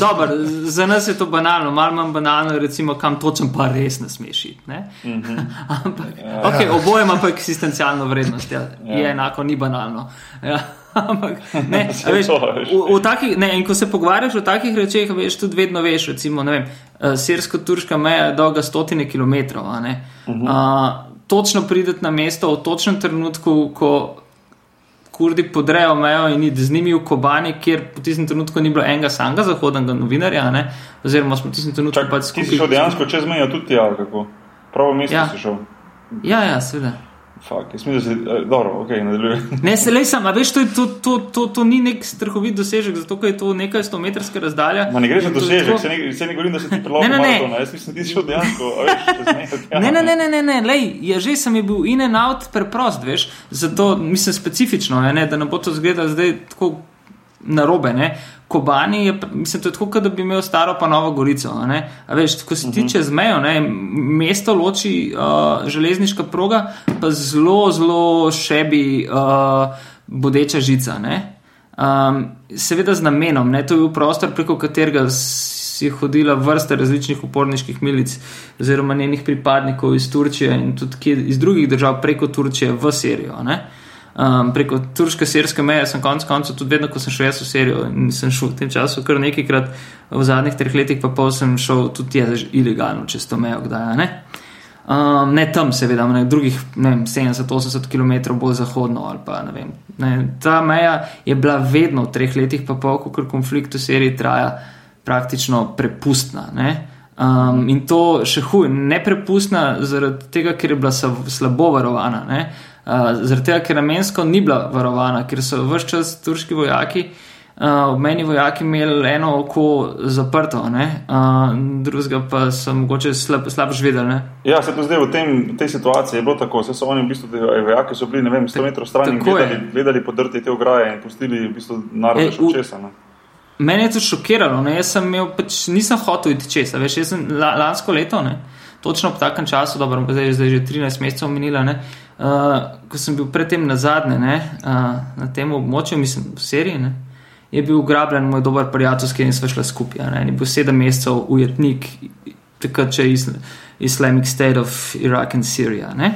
Dobar, za nas je to banalno, malo manj banalno, recimo, kam točen pa res ne smeš iti. ne. Mhm. <laughs> Ampak, okay, oboje ima pa eksistencialno vrednost, ja. je Ja. enako, ni banalno. Ja. <laughs> Ampak, ne, veš, v, v takih, ne, in ko se pogovarjaš o takih rečeh, veš, tudi vedno veš, recimo, ne vem, uh, sirsko-turška meja je dolga stotine kilometrov. a ne. Uh, točno prideti na mesto v točnem trenutku, ko kurdi podrejo mejo in iti z njimi v Kobani, kjer v tistem trenutku ni bilo enega samega zahodnega novinarja, ne, oziroma smo v tistem trenutku pač ti si šel dejansko čez mejo tudi tja, ali kako? Pravo mesto Ja. si šel. Ja, ja, seveda. Fak, jaz mislim, da si, eh, dobro, ok, nadaljuj. <laughs> Ne, se le sam, veš, to, to, to, to, to ni nek strahovit dosežek, zato je to nekaj stometrska razdalja. Ma ne gre za to dosežek, tako- se ne, se ne govorim, da si ti priložil Ne, ne, ne. maratona, jaz mislim, da ti šel dejansko, veš. Ne, ne, ne, ne, ne, ne. Lej, je že sem je bil in en out preprost, veš, zato mislim specifično, ne, da ne bo to izgledalo zdaj tako narobe. Ne. Kobani je, mislim, je tako, kot da bi imel staro pa novo gorico. a veš, ko si ti čez mejo, ne, mesto loči uh, železniška proga, pa zelo, zelo šebi uh, bodeča žica. Ne. Um, seveda z namenom, ne, to je bil prostor, preko katerega si hodila vrsta različnih uporniških milic, oziroma njenih pripadnikov iz Turčije in tudi iz drugih držav preko Turčije v Sirijo. Ne. Um, preko turške-sirske meje sem konec koncev tudi vedno, ko sem šel jaz v Sirijo in sem šel v tem času kar nekajkrat, v zadnjih treh letih pa pol sem šel tudi jaz ilegalno čez to mejo, kdaj ne. Um, ne tam, seveda, na drugih ne vem, 70-80 km bolj zahodno. ali Pa, ne vem, ne. Ta meja je bila vedno v treh letih, pa pol, ker konflikt v Siriji traja, praktično prepustna. Ne. Um, in to še huje, neprepustna, zaradi tega, ker je bila slabo varovana. Ne. Uh, zaradi tega, ker namensko ni bila varovana, ker so vse čas turški vojaki, uh, obmejni vojaki, imeli eno oko zaprto, uh, drugega pa so mogoče slab, slabš vedeli. Ne. Ja, se to zdaj v tem, tej situaciji je bilo tako. Vse so oni v bistvu, vojaki so bili, ne vem, 100 metrov stran in gledali, gledali podrti te ograje in pustili v bistvu narod Ej, še česa. Ne? Mene je to šokiralo, ne? jaz sem imel, pač nisem hotel iti čez. a Veš, jaz sem la, lansko leto, ne? točno v takem času, dobro, zdaj zdaj že 13 mesecev minila, ne? uh, ko sem bil predtem na zadnje, ne? uh, na tem območju, mislim, v Siriji, ne? je bil ugrabljen moj dober prijatelj, s katerim smo šli skupaj. a Ne? In Je bil sedem mesecev ujetnik, takrat če je Isl Islamic State of Iraq in Sirija. Ne?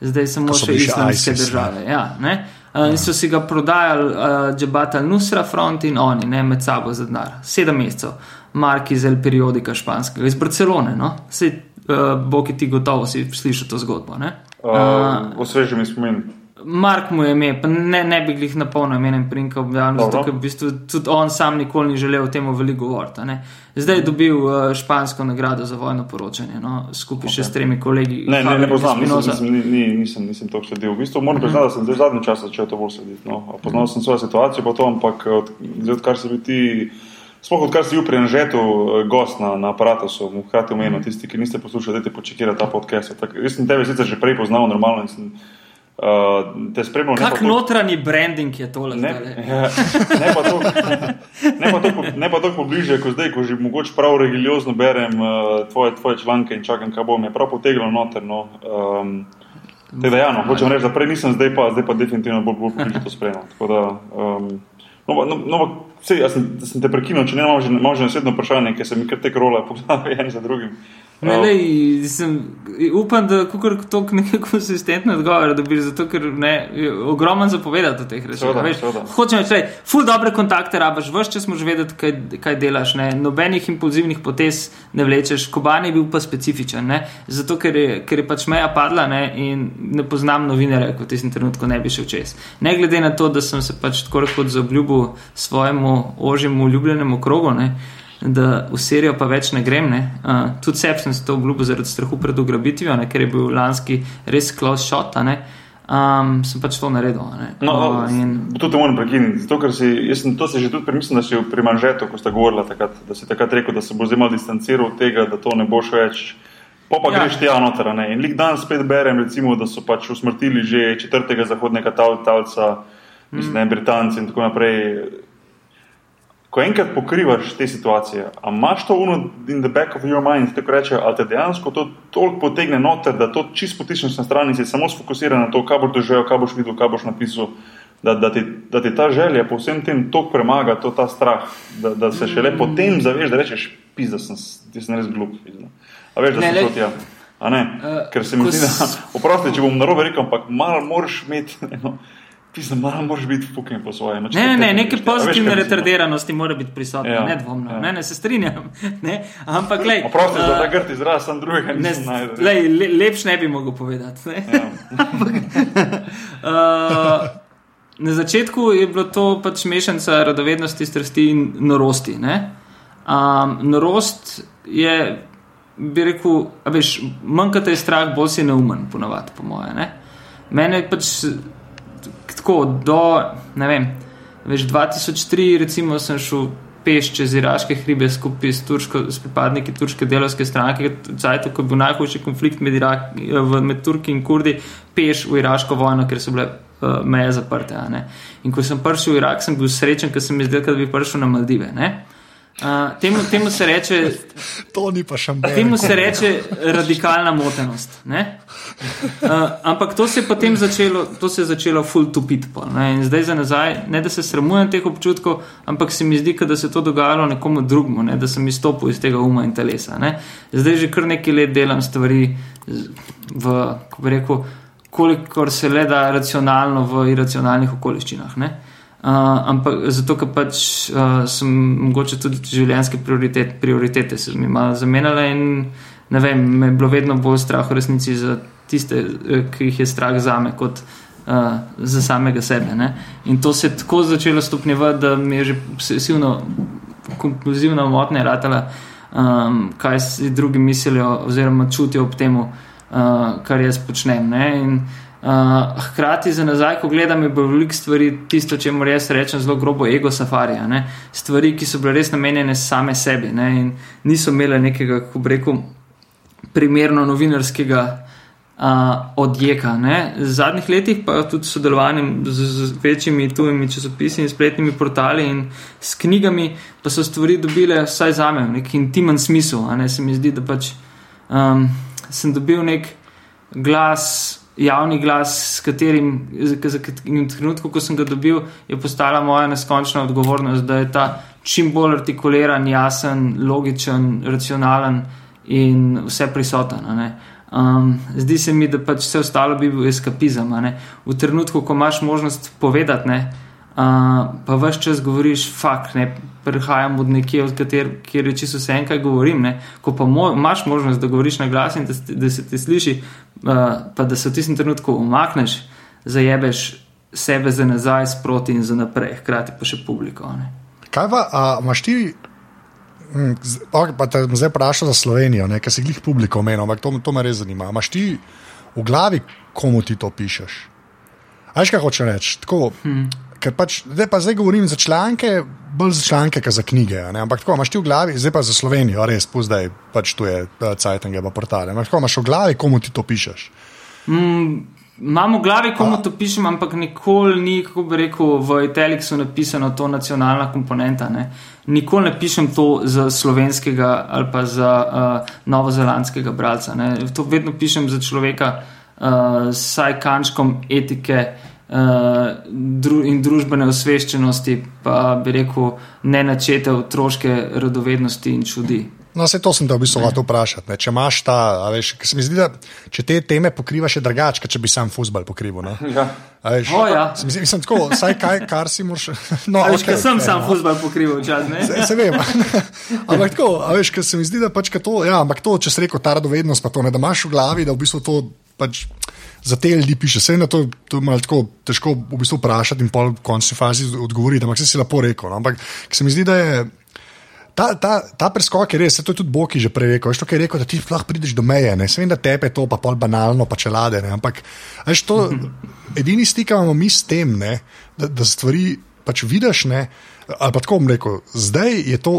Zdaj samo še še islamske ISIS, ne. države. Ja, ne? Uh, in so si ga prodajali uh, Džabat al-Nusra front in oni ne, med sabo za denar. Sedem mesecev, Mark iz El Periodika španskega, iz Barcelone. No? Sej, uh, Boki ti gotovo si slišal to zgodbo. Ne? Uh, osveži mi spomin. Mark mu je ime, pa ne, ne bi jih na polno imenem prinka objavil, Dobro. zato ker v bistvu tudi on sam nikoli ni želel o tem veliko govoriti. Zdaj je dobil uh, špansko nagrado za vojno poročanje, no, skupaj okay. še s tremi kolegi. Ne, ne, ne poznam, nisem, nisem, ni- ni- nisem, nisem to sledil. V bistvu moram priznati, da sem zdaj v zadnjem času začel to bolj slediti. No. Poznal sem svojo situacijo, pa to, ampak od, zdaj, odkar si bil ti, sploh odkar si bil pri Anžetu eh, gost na, na aparatu, so mu hkrati omenil, tisti, ki niste poslušali, dajte počekirati ta podcast. Tak, jaz sem tebe sicer že prej poznal normalno in sem uh, te spremljal. Kak notranji branding je tole? Ne, ja, ne pa to, ne pa to, ne pa to pobliže, kot zdaj, ko že mogoče prav religiozno berem uh, tvoje, tvoje članke in čakam, kaj bo mi prav potegnilo noter. No. Um, Teda, ja, no, hočem reči, da prej nisem, zdaj pa, zdaj pa definitivno bolj, bolj pobliže to spremljam. Tako da, um, no, no, no, pa, sej, jaz sem, sem te prekinil, če ne imam že, imam že naslednjo vprašanje, ker se mi kar tek rola poglavi en za drugim. Ne, Uh, lej, sem, upam, da kukor to nekaj <laughs> konsistentno odgovor dobiš, zato ker ne, je ogromno zapovedati o teh seveda. Hočem reči, ful dobre kontakte rabaš, vse čas moraš vedeti, kaj, kaj delaš, ne. nobenih impulzivnih potez ne vlečeš. Koban je bil pa specifičen, ne. zato ker je, ker je pač meja padla ne, in ne poznam novinarja, kot v tistem trenutku ne bi šel čez. Ne glede na to, da sem se pač tako kot zaobljubil svojemu ožjemu ljubljenemu krogu. Ne, da v Sirijo pa več ne grem. Ne. Uh, tudi sebi sem se to obljubil zaradi strahu pred ugrabitvijo, ne, ker je bil lanski res close shot. ne. Um, sem pač to naredil. Ne. No, Uh, in, To te moram prekiniti, zato ker si, jaz sem to si že tudi premislil, da si pri Manžetu, ko sta govorila takrat, da si takrat rekel, da se bo zdaj malo distanciral od tega, da to ne boš več. Pa pa Ja. greš tja noter, ne. In lik dan spet berem, recimo, da so pač usmrtili že četrtega zahodnega tal, talca, mislim, Mm. ne, Britanci in tako naprej. Ko enkrat pokrivaš te situacije, a imaš to uno in the back of your mind, tako reče, ali te dejansko to toliko potegne noter, da to čist potišneš na stran in si samo sfokusiran na to, kaj boš doživel, kaj boš videl, kaj boš napisal. Da, da, ti, da ti ta želja po vsem tem toliko premaga, to ta strah, da, da se šele potem zaveš, da rečeš, pis, da sem, ti sem res glup. pizda." A veš, da Ne, si lej, šel tja. A ne? eh, Ker se mi zdi, da, <laughs> oprosti, če bom narobe rekel, ampak malo moraš imeti eno, Ti se malo moraš biti fucking po svoje. Ne, ne, ne, neke pozitivne retardiranosti mora biti prisotne, ja, nedvomno. Ja. Ne, ne, se strinjam. <laughs> Ne, ampak, glej. Prosim, uh, za ta grd izraz, sem drugega ne znam. Le, lepš ne bi mogel povedati. Ja. ampak, <laughs> uh, na začetku je bilo to pač mešanica radovednosti, strasti in norosti. Um, norost je, bi rekel, veš, manj kot je strah, bolj si neumen, ponovadi, po moje. Ne? Mene pač tako do, ne vem, več 2003, recimo, sem šel peš čez iraške hribe skupaj s, turško, s pripadniki turške delovske stranke, zdaj tako je bil najhujši konflikt med, Irak, med Turki in Kurdi, peš v iraško vojno, ker so bile uh, meje zaprte. In ko sem prišel v Irak, sem bil srečen, ker sem izdelal, da bi prišel na Maldive. Ne? Uh, temu, temu se reče, to ni pa malo. Temu se reče radikalna motenost. Uh, ampak to se je potem začelo, to se je začelo full to. In zdaj za nazaj, ne da se sramujem teh občutkov, ampak se mi zdi, da se je to dogajalo nekomu drugemu, ne, da sem izstopil iz tega uma in telesa. Ne. Zdaj že kar nekaj let delam stvari v, kako bi rekel, kolikor se le da racionalno v iracionalnih okoliščinah. Ne. Uh, ampak zato, ker pač uh, sem mogoče tudi življenjske prioritet, prioritete se mi malo zamenjale in ne vem, me je bilo vedno bolj strah v resnici za tiste, eh, ki jih je strah za me, kot uh, za samega sebe. Ne? In to se je tako začelo stopnjevati, da mi je že obsesivno, kompulzivno motnje ratala, um, kaj si drugi mislijo oziroma čutijo ob tem, uh, kar jaz počnem. Ne? In Uh, hkrati za nazaj, ko gledam, je bilo veliko stvari, tisto, če moram jaz reči, zelo grobo ego safarija. Ne? Stvari, ki so bile res namenjene same sebi ne? in niso imele nekega, kako bi rekel, primerno novinarskega uh, odjeka. Ne? V zadnjih letih pa tudi sodelovanjem z, z večjimi tujimi časopisi in spletnimi portali in s knjigami, pa so stvari dobile vsaj za me nek intimen smisel. Se mi zdi, da pač um, sem dobil nek glas javni glas, s katerim, in v trenutku, ko sem ga dobil, je postala moja neskončna odgovornost, da je ta čim bolj artikuliran, jasen, logičen, racionalen in vse prisoten. Um, zdi se mi, da pač vse ostalo bi bil eskapizem. V trenutku, ko imaš možnost povedati, ne, uh, pa vse čas govoriš, fakt, ne, prihajam od nekje, od kater, kjer je čisto vse en, kaj govorim. Ne? Ko pa mo imaš možnost, da govoriš na glas in da, da se ti sliši, uh, pa da se v tistem trenutku umakneš, zajebeš sebe za nazaj, sproti in za naprej, hkrati pa še publiko. Ne? Kaj pa, a, imaš ti? Hm, pa te zdaj vprašam za Slovenijo, ker si jih publiko omenil, ampak to, to me res zanima. Imaš ti v glavi, komu ti to pišeš? Aj, kaj hočeš reči? Hmm ker pač, zdaj pa zdaj govorim za članke, bolj za članke, kot za knjige. Ne? Ampak tako imaš ti v glavi, zdaj pa za Slovenijo, res, zdaj pač tu je Cajtang, pa portale. Ampak tako imaš v glavi, komu ti to pišeš. Mm. Imam v glavi, komu to pišem, ampak nikoli ni, kako bi rekel, v Italiksu napisano to nacionalna komponenta. Ne. Nikoli ne pišem to za slovenskega ali pa za uh, novozelandskega bralca. Ne. To vedno pišem za človeka uh, s saj kančkom etike, uh, dru in družbene osveščenosti, pa bi rekel, ne načete otroške radovednosti in čudi. No, vse to sem te v bistvu hotel vprašati. Če imaš ta, veš, se mi zdi, da če te teme pokrivaš, je drugače, če bi sam futbol pokrival. Ja. Veš, o, ja. Mislim, mislim tako, vsaj kaj, kar si moraš. <laughs> No, veš, okay, sem okay, sam no. futbol pokrival, čas ne. Se, se vem. <laughs> ampak tako, veš, se mi zdi, da pač to, ja, ampak to, če si rekel ta radovednost, pa to ne, da imaš v glavi, da v bistvu to pač za te ljudi piše. Vse na to, to je tako težko v bistvu vprašati in pol v končni fazi odgovoriti, ampak se si lepo rekel. No? Ampak se mi zdi, da je. Ta, ta, ta preskok je res, to je tudi Boki že prej rekel. Veš, to, je rekel, da ti lahko prideš do meje. Ne vem, da tepe to, pa pol banalno, pa čelade. Ne? Ampak veš, to, <laughs> edini stik imamo mi s tem, ne? da, da stvari pač vidiš. Ne? Ali pa tako bom rekel, zdaj je to,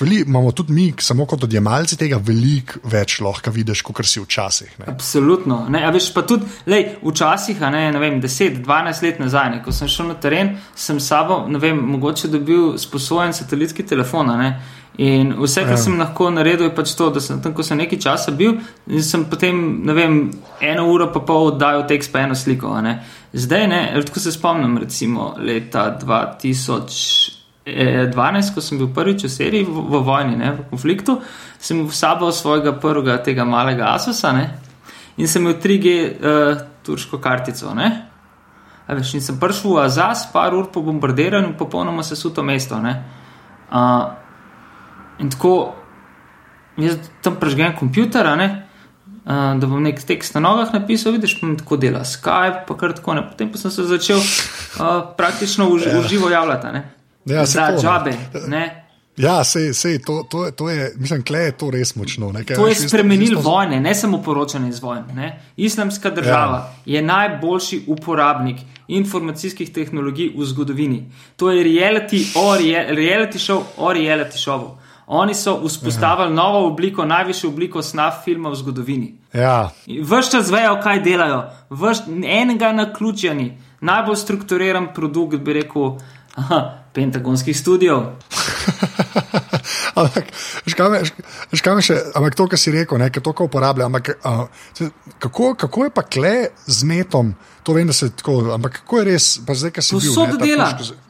veli, imamo tudi mi, samo kot odjemalci tega, veliko več lahko vidiš, kot si včasih. Ne. Absolutno. Ne, veš, pa tudi lej, včasih, ne, ne vem, 10-12 let nazaj, ne, ko sem šel na teren, sem sabo, ne vem, mogoče dobil sposoben satelitski telefon. Ne, In vse, kar ja. sem lahko naredil, je pač to, da sem tam, ko sem nekaj časa bil, in sem potem, ne vem, eno uro pa pol oddajal tekst pa eno sliko. Ne. Zdaj, ne, tako se spomnim, recimo leta 2000. 12, ko sem bil prvič v seriji, v, v vojni, ne, v konfliktu, sem v sabo svojega prvega tega malega Asusa ne, in sem imel 3G uh, eh, turško kartico. Ne. A veš, in sem prišel v Azaz, par ur po bombardiranju, popolnoma se suto mesto. Uh, in tako, jaz tam prežgem kompjuter, uh, da bom nek tekst na nogah napisal, vidiš, pa mi tako dela Skype, pa kar tako ne. Potem pa sem se začel uh, praktično v, ja. javljati. Ja, Za džabe. Ja, sej, sej, to, to, to je, mislim, da je to res močno. Ne, to je spremenilo vojne, ne samo poročanje iz vojne. Islamska država ja. je najboljši uporabnik informacijskih tehnologij v zgodovini. To je reality, o, reality show o reality showu. Oni so vzpostavili ja. novo obliko, najvišjo obliko snaf filma v zgodovini. Ja. Vrš čas vejo, kaj delajo, vrš enega na ključjani, najbolj strukturiran produkt, bi rekel, aha, Pentagonskih studijev. <laughs> ampak, škame še, ampak to, kar si rekel, ne, to, kar uporablja. Ampak, uh, kako, kako je pa kle z netom? To vem, da se tako, ampak kako je res, pa zdaj, kar si bil. Vso dela. Puško,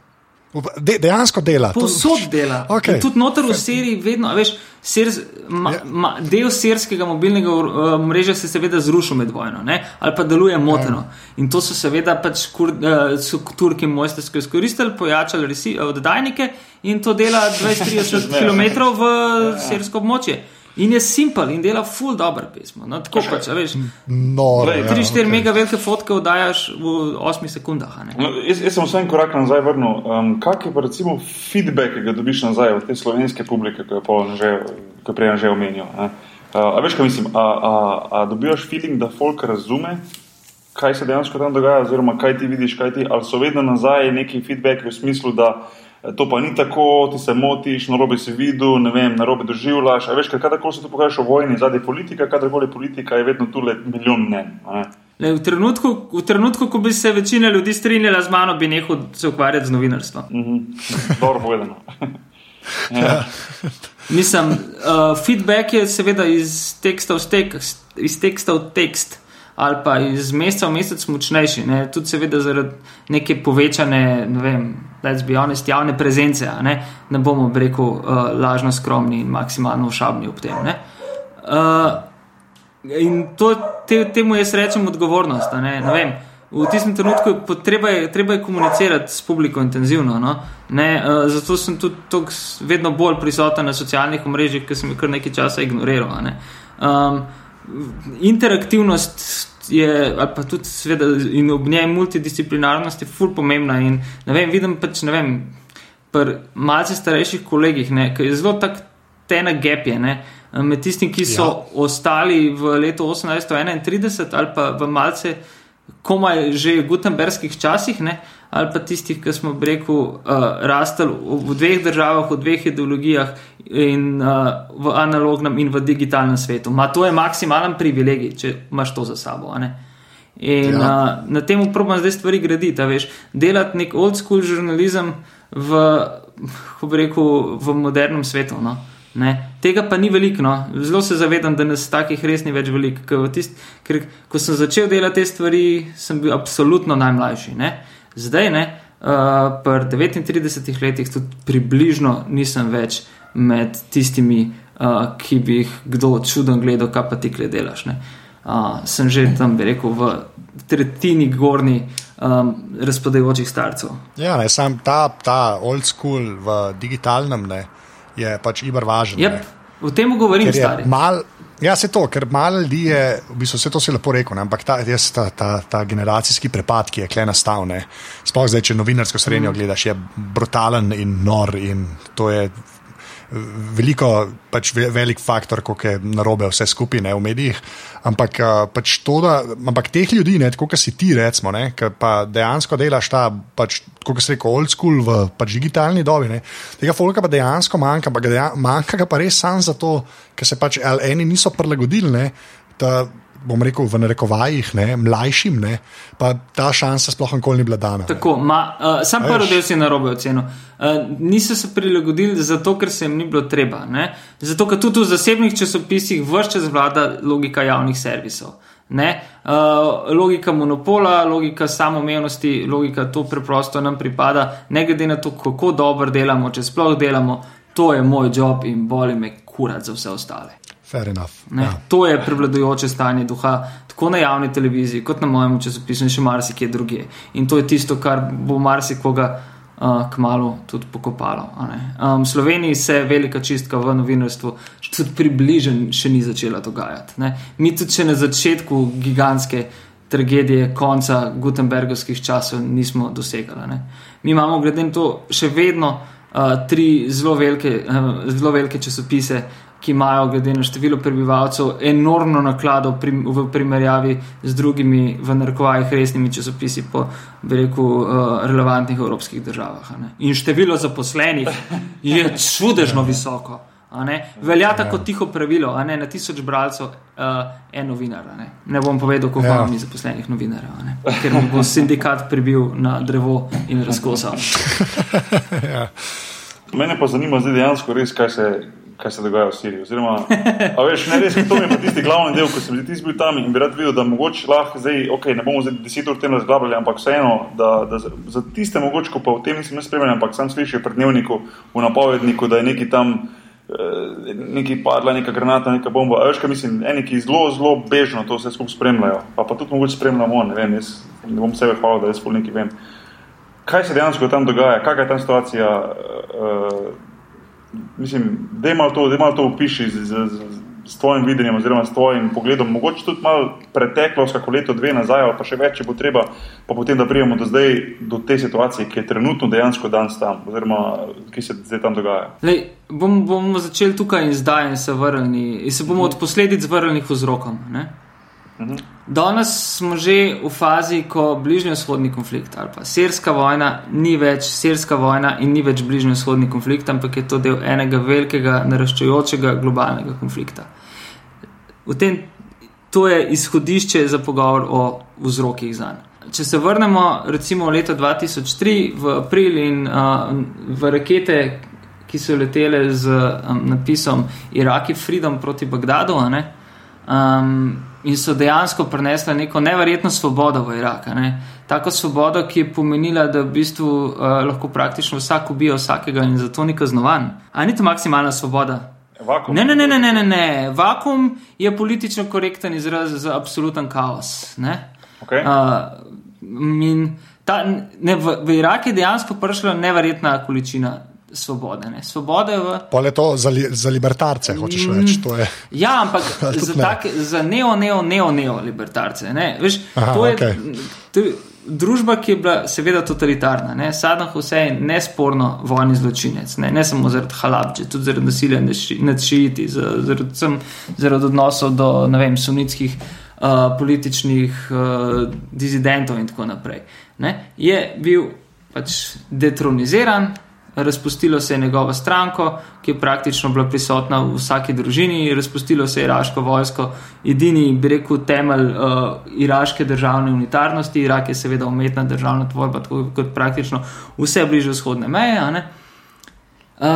De, dejansko dela. Povsod dela. Okay. Tudi noter v seriji, vedno, veš, ser, ma, ja. ma, del serskega mobilnega uh, mreža se seveda zrušil med vojno, ne? ali pa deluje moteno. Ja. In to so seveda pač kur, uh, so turki mojstersko izkoristili, pojačali resi, uh, oddajnike in to dela <laughs> 20-30 km v ja. sersko območje. In je simpel in dela full dobro pismo. No, tako pač, veš. No, 3-4 ja, okay. mega velike fotke oddajaš v 8 sekundah. No, jaz, jaz sem vse en korak nazaj vrnil. Um, kak je pa recimo feedback, ki ga dobiš nazaj od te slovenske publike, ki je prej že omenil? Uh, a veš, kaj mislim? A, a, a dobivaš feeling, da folk razume? Kaj se dejansko tam dogaja, oziroma kaj ti vidiš, kaj ti, ali so vedno nazaj neki feedback v smislu, da uh, to pa ni tako, ti se motiš, na robe si videl, ne vem, na robe doživljaš. Veš, kadarkoli se tu pokažeš o vojni, zadnji politika, kadarkoli politika, je vedno tu le milijon mnen. Le, v, trenutku, v trenutku, ko bi se večina ljudi strinjala z mano, bi nehal se ukvarjati z novinarstvom. Mm -hmm. Dobro povedano. <laughs> ja. Mislim, uh, feedback je seveda iz teksta v tekst. Iz teksta v tekst ali pa iz meseca v mesec močnejši, ne? tudi seveda zaradi neke povečane, ne vem, let's be honest, javne prezence, ne, ne bomo rekel uh, lažno skromni in maksimalno šabni ob tem. Uh, in to, te, temu jaz rečem odgovornost. Ne? Ne vem, v tistem trenutku je treba, je treba je komunicirati s publiko intenzivno. No? Ne, uh, zato sem tudi vedno bolj prisoten na socialnih omrežjih, ker sem jih kar nekaj časa ignoriral. Um, interaktivnost je, ali pa tudi, seveda, in ob njej multidisciplinarnost je ful pomembna. In, vem, vidim pač, ne vem, pri malce starejših kolegih, ki je zelo tak tena gapje. Med tistim, ki so ja. ostali v letu 1831 ali pa v malce komaj že v gutenbergskih časih, ne, ali pa tistih, ki smo rekel, uh, rastli v dveh državah, v dveh ideologijah, in uh, v analognem in v digitalnem svetu. Ma to je maksimalen privilegij, če imaš to za sabo. In ja. uh, na tem probam zdaj stvari graditi, veš, delati nek old school žurnalizem v, rekel, v modernem svetu. No? Ne? Tega pa ni veliko, no? zelo se zavedam, da nas takih res ni več veliko. Ker ko sem začel delati te stvari, sem bil absolutno najmlajši. Ne? Zdaj, ne, uh, pri 39 letih, tudi približno nisem več med tistimi, uh, ki bi jih kdo čudno gledal, kaj pa ti kle delaš. Uh, sem že tam, bi rekel, v tretjini gorni um, razpadajočih starcev. Ja, ne, sam ta, ta old school v digitalnem ne, je pač ibar važen. Yep, v tem govorim, stari. Mal, Ja, se to, ker malo ljudi je, v bistvu vse to si lepo rekel, ne? ampak ta, jaz, ta, ta, ta generacijski prepad, ki je kle nastal, sploh zdaj, če novinarsko srednjo mm. gledaš, je brutalen in nor in to je veliko, pač velik faktor, kako je narobe vse skupaj ne, v medijih. Ampak, pač to, da, ampak teh ljudi, kot si ti, recimo, ki pa dejansko delaš ta, pač, kot se reče, old school v pač digitalni dobi, ne, tega folka pa dejansko manjka, pa ga dejansko, manjka ga pa res samo zato, ker se pač eni niso prilagodili. Ne, bom rekel, v narekovajih, ne, mlajšim, ne, pa ta šansa sploh nikoli ni bila dana. Tako, ma, uh, sam prvi del si na robe ocenil. Uh, niso se prilagodili zato, ker se jim ni bilo treba. Ne? Zato, ker tudi v zasebnih časopisih vršče zvlada logika javnih servisov. Uh, logika monopola, logika samoumevnosti, logika to preprosto nam pripada, ne glede na to, kako dobro delamo, če sploh delamo, to je moj job in boli me kurat za vse ostale. Fair enough. Ne, Ja. To je prevladujoče stanje duha, tako na javni televiziji, kot na mojem časopisu in še marsikje druge. In to je tisto, kar bo marsikoga uh, kmalo tudi pokopalo. ne. Um, v Sloveniji se velika čistka v novinarstvu tudi približno še ni začela dogajati. Ne. Mi tudi še na začetku gigantske tragedije konca Gutenbergovskih časov nismo dosegali. Ne. Mi imamo glede na to še vedno uh, tri zelo velike, uh, zelo velike časopise, ki imajo, glede na število prebivalcev, enormno naklado prim, v primerjavi z drugimi, v narekovajih, resnimi časopisi po reku, uh, relevantnih evropskih državah. a ne. In število zaposlenih je <laughs> čudežno visoko. a Ne? Velja tako tiho pravilo, a ne na tisoč bralcev, uh, en novinar. a Ne? ne bom povedal, koliko Ja. imamo mi zaposlenih novinarjev, a ne. ker mi bo sindikat pribil na drevo in razkosal. <laughs> Mene pa zanima zdaj dejansko res, kaj se, kaj se dogaja v Siriji. Oziroma, veš, ne res, to je pa tisti glavni del, ko sem že bil tam in bi rad videl, da mogoče lahko zdaj, ok, ne bomo zdaj deset ur tem razglabljali, ampak vseeno, da, da za, za tiste mogoče, ko pa v tem nisem spremljal, ampak sam slišal pri dnevniku, v napovedniku, da je neki tam. eh, Neki padla, neka granata, neka bomba. A Veš, kaj mislim, eni, ki zelo, zelo bežno to vse skupaj spremljajo, pa, pa tudi mogoče spremljamo, ne vem, jaz ne bom sebe hvalil, da jaz pol nekaj vem. Kaj se dejansko tam dogaja, kakšna je tam situacija? Uh, mislim, da je malo to, da je malo to upiši z, z, z, s tvojim videnjem, oziroma s tvojim pogledom. Mogoče tudi malo preteklost, kako leto, dve nazaj, pa še več, če bo treba, pa potem, da prijemo do zdaj, do te situacije, ki je trenutno dejansko danes tam, oziroma ki se zdaj tam dogaja. Lej, bom, bomo začeli tukaj in zdaj in se vrnili. In se bomo od posledic vrnili k vzrokom. Ne? Danes smo že v fazi, ko bližnjo-vzhodni konflikt ali pa sirska vojna ni več sirska vojna in ni več bližnjo-vzhodni konflikt, ampak je to del enega velikega, naraščajočega globalnega konflikta. V tem, to je izhodišče za pogovor o vzrokih za njega. Če se vrnemo recimo v leto 2003, v april in uh, v rakete, ki so letele z um, napisom Iraki Freedom proti Bagdadu, ne, um, in so dejansko prinesle neko neverjetno svobodo v Irak. Ne. Tako svobodo, ki je pomenila, da v bistvu uh, lahko praktično vsak ubija vsakega in zato ni kaznovan. A ni to maksimalna svoboda? Vakum. Ne, ne, ne, ne, ne, ne, ne. Vakum je politično korekten izraz za absoluten kaos. Ne? Okay. Uh, in ta, ne, v, v Irak je dejansko prišla neverjetna količina svobode. Ne. Svobode v. Pol je to za, li, za libertarce, hočeš reči. je. Ja, ampak <laughs> za, take, za neo, neo, neo, neo libertarce. Ne? Veš, Aha, to je okej. to je družba, ki je bila seveda totalitarna. Ne? Saddam Hussein je nesporno vojni zločinec, ne, ne samo zaradi halabče, tudi zaradi nasilja nad ši- nad šiiti, za- zaradi, vsem- zaradi odnosov do vem, sunitskih. Uh, političnih uh, dizidentov in tako naprej. Ne? Je bil pač detroniziran, razpustilo se je njegovo stranko, ki je praktično bila prisotna v vsaki družini, razpustilo se je iraško vojsko, edini, bi rekel, temelj uh, iraške državne unitarnosti. Irak je seveda umetna državna tvorba, tako kot praktično vse bliže vzhodne meje. Uh,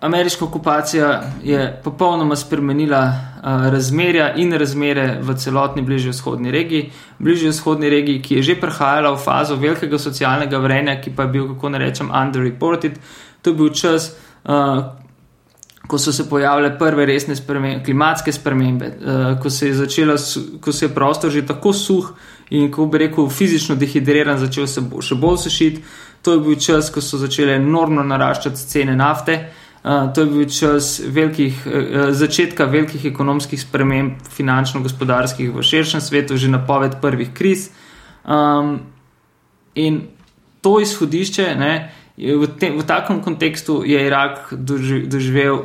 ameriška okupacija je popolnoma spremenila uh, razmerja in razmere v celotni bližnji vzhodni regiji. Bližnji vzhodni regiji, ki je že prehajala v fazo velikega socialnega vrenja, ki pa je bil, kako naj rečem, underreported. To je bil čas, uh, ko so se pojavile prve resne spremembe, klimatske spremembe, uh, ko, se je začela, ko se je prostor že tako suh in, ko bi rekel, fizično dehidriran, začel se bo, še bolj sušiti. To je bil čas, ko so začele enormno naraščati cene nafte. Uh, to je bil čas velikih, uh, začetka velikih ekonomskih sprememb, finančno-gospodarskih v širšem svetu, že napoved prvih kriz. Um, in to izhodišče, ne, v, te, v takem kontekstu je Irak doži, doživel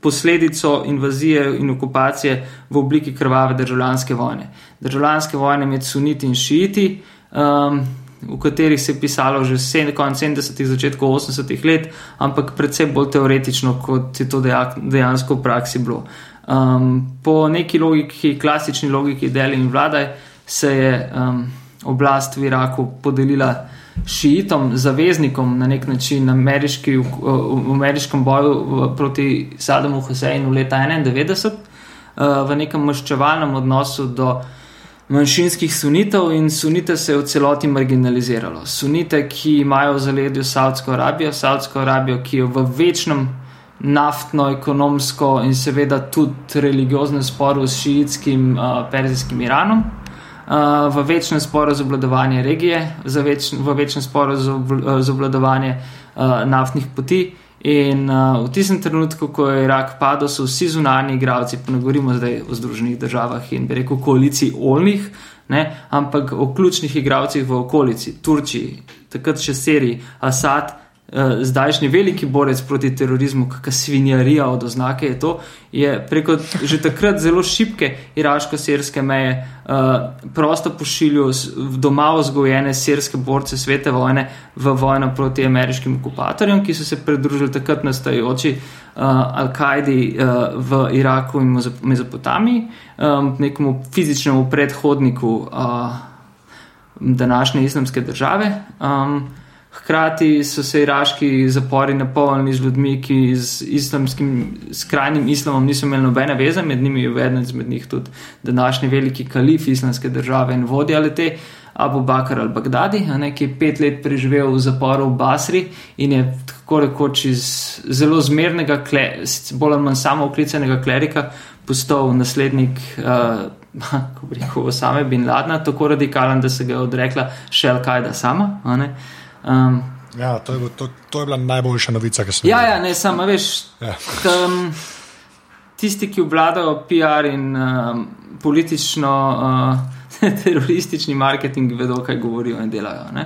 posledico invazije in okupacije v obliki krvave državljanske vojne. Državljanske vojne med suniti in šiiti. Um, v katerih se je pisalo že konec 70-ih, začetku 80-ih let, ampak predvsem bolj teoretično, kot je to dejansko v praksi bilo. Um, po neki logiki, klasični logiki deli in vladaj, se je um, oblast v Iraku podelila šiitom, zaveznikom na nek način ameriški, v, v ameriškem boju proti Sadamu Huseinu leta 91, uh, v nekem maščevalnem odnosu do manjšinskih sunitev in sunite se je v celoti marginaliziralo. Sunite, ki imajo v zaledju Saudsko Arabijo, Saudsko Arabijo, ki je v večnem naftno, ekonomsko in seveda tudi religioznem sporu s šiitskim uh, perzijskim Iranom. Uh, v večnem sporu za obladovanje regije, več, v večnem sporu za obladovanje uh, naftnih poti. In uh, v tistem trenutku, ko je Irak padel, so vsi zunani igravci, pa ne govorimo zdaj o Združenih državah in bi rekel koaliciji Olnih, ne, ampak o ključnih igravcih v okolici, Turčiji, takrat še seriji Assad, uh, zdajšnji veliki borec proti terorizmu, kakšna svinjarija od oznake je to, je preko že takrat zelo šibke iraško-sirske meje uh, prosto pošiljal doma vzgojene sirske borce svete vojne v vojno proti ameriškim okupatorjem, ki so se pridružili takrat nastajajoči uh, Al-Kaidi uh, v Iraku in Mezopotamiji, um, nekemu fizičnemu predhodniku uh, današnje islamske države. Um, Hkrati so se iraški zapori napolnili z ljudmi, ki z islamskim skrajnim islamom niso imeli nobene veze, med njimi je eden izmed njih tudi današnji veliki kalif islamske države in vodja lete, Abu Bakr al-Baghdadi, ki je pet let preživel v zaporu v Basri in je tako rekoč iz zelo zmernega, bolj ali manj samo uklicanega klerika postal naslednik. Uh, Ko bi rekel, Osame bin Ladna, tako radikalen, da se ga je odrekla še Al-Kaida sama. Um, ja, to, je, to, to je bila najboljša novica, ki sem jo videl. Ja, ja, ne, samo veš. Ja. Tam, tisti, ki obvladajo PR in um, politično uh, <laughs> teroristični marketing, vedo, kaj govorijo in delajo. Uh,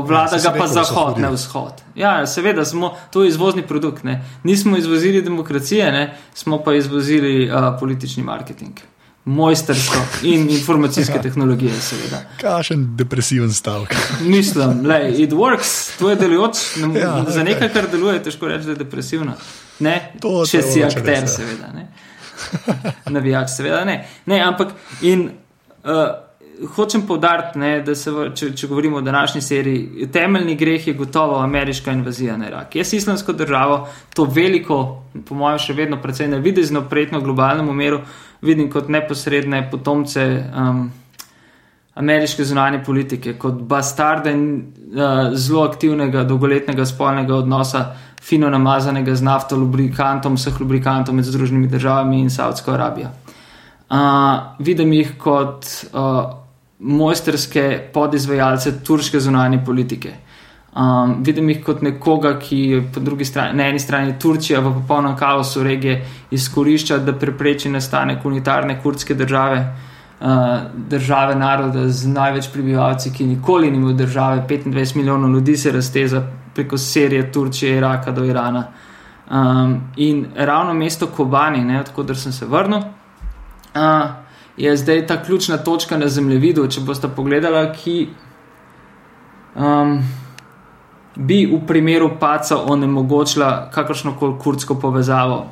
obvlada ja, ga pa zahod, ne vzhod. Ja, seveda, smo, to je izvozni produkt. Ne. Nismo izvozili demokracije, ne, smo pa izvozili uh, politični marketing mojsterstvo in informacijske ja. tehnologije, seveda. Kašen depresiven stavek. Mislim, da it works, to je delujoč. Ja, za nekaj, kar deluje, težko reči, da je depresivno. Ne, to, če si akter, res, ja. seveda. Ne. Navijač, seveda ne. ne ampak in. Uh, Hočem povdariti, da se, če, če govorimo o današnji seriji, temeljni greh je gotovo ameriška invazija na Irak. Jaz islamsko državo, to veliko, po mojem, še vedno precej nevidno, prijetno globalnemu meru, uh, vidim kot neposredne potomce um, ameriške zunanje politike, kot bastarde uh, zelo aktivnega dolgoletnega spolnega odnosa, fino namazanega z nafto, lubrikantom, vseh lubrikantov med Združenimi državami in Saudsko Arabijo. Uh, vidim jih kot uh, mojsterske podizvajalce turške zunanje politike. Um, vidim jih kot nekoga, ki po drugi strani, na eni strani Turčija v popolnem kaosu regije izkorišča, da prepreči nastanek unitarne kurdske države, uh, države naroda z največ prebivalci, ki nikoli ni imel države, 25 milijonov ljudi se razteza preko Sirije, Turčije, Iraka do Irana. Um, in ravno mesto Kobani, odkud sem se vrnil, uh, je zdaj ta ključna točka na zemljevidu. Če boste pogledali, ki. Um, bi v primeru paca onemogočila kakršno koli kurdsko povezavo.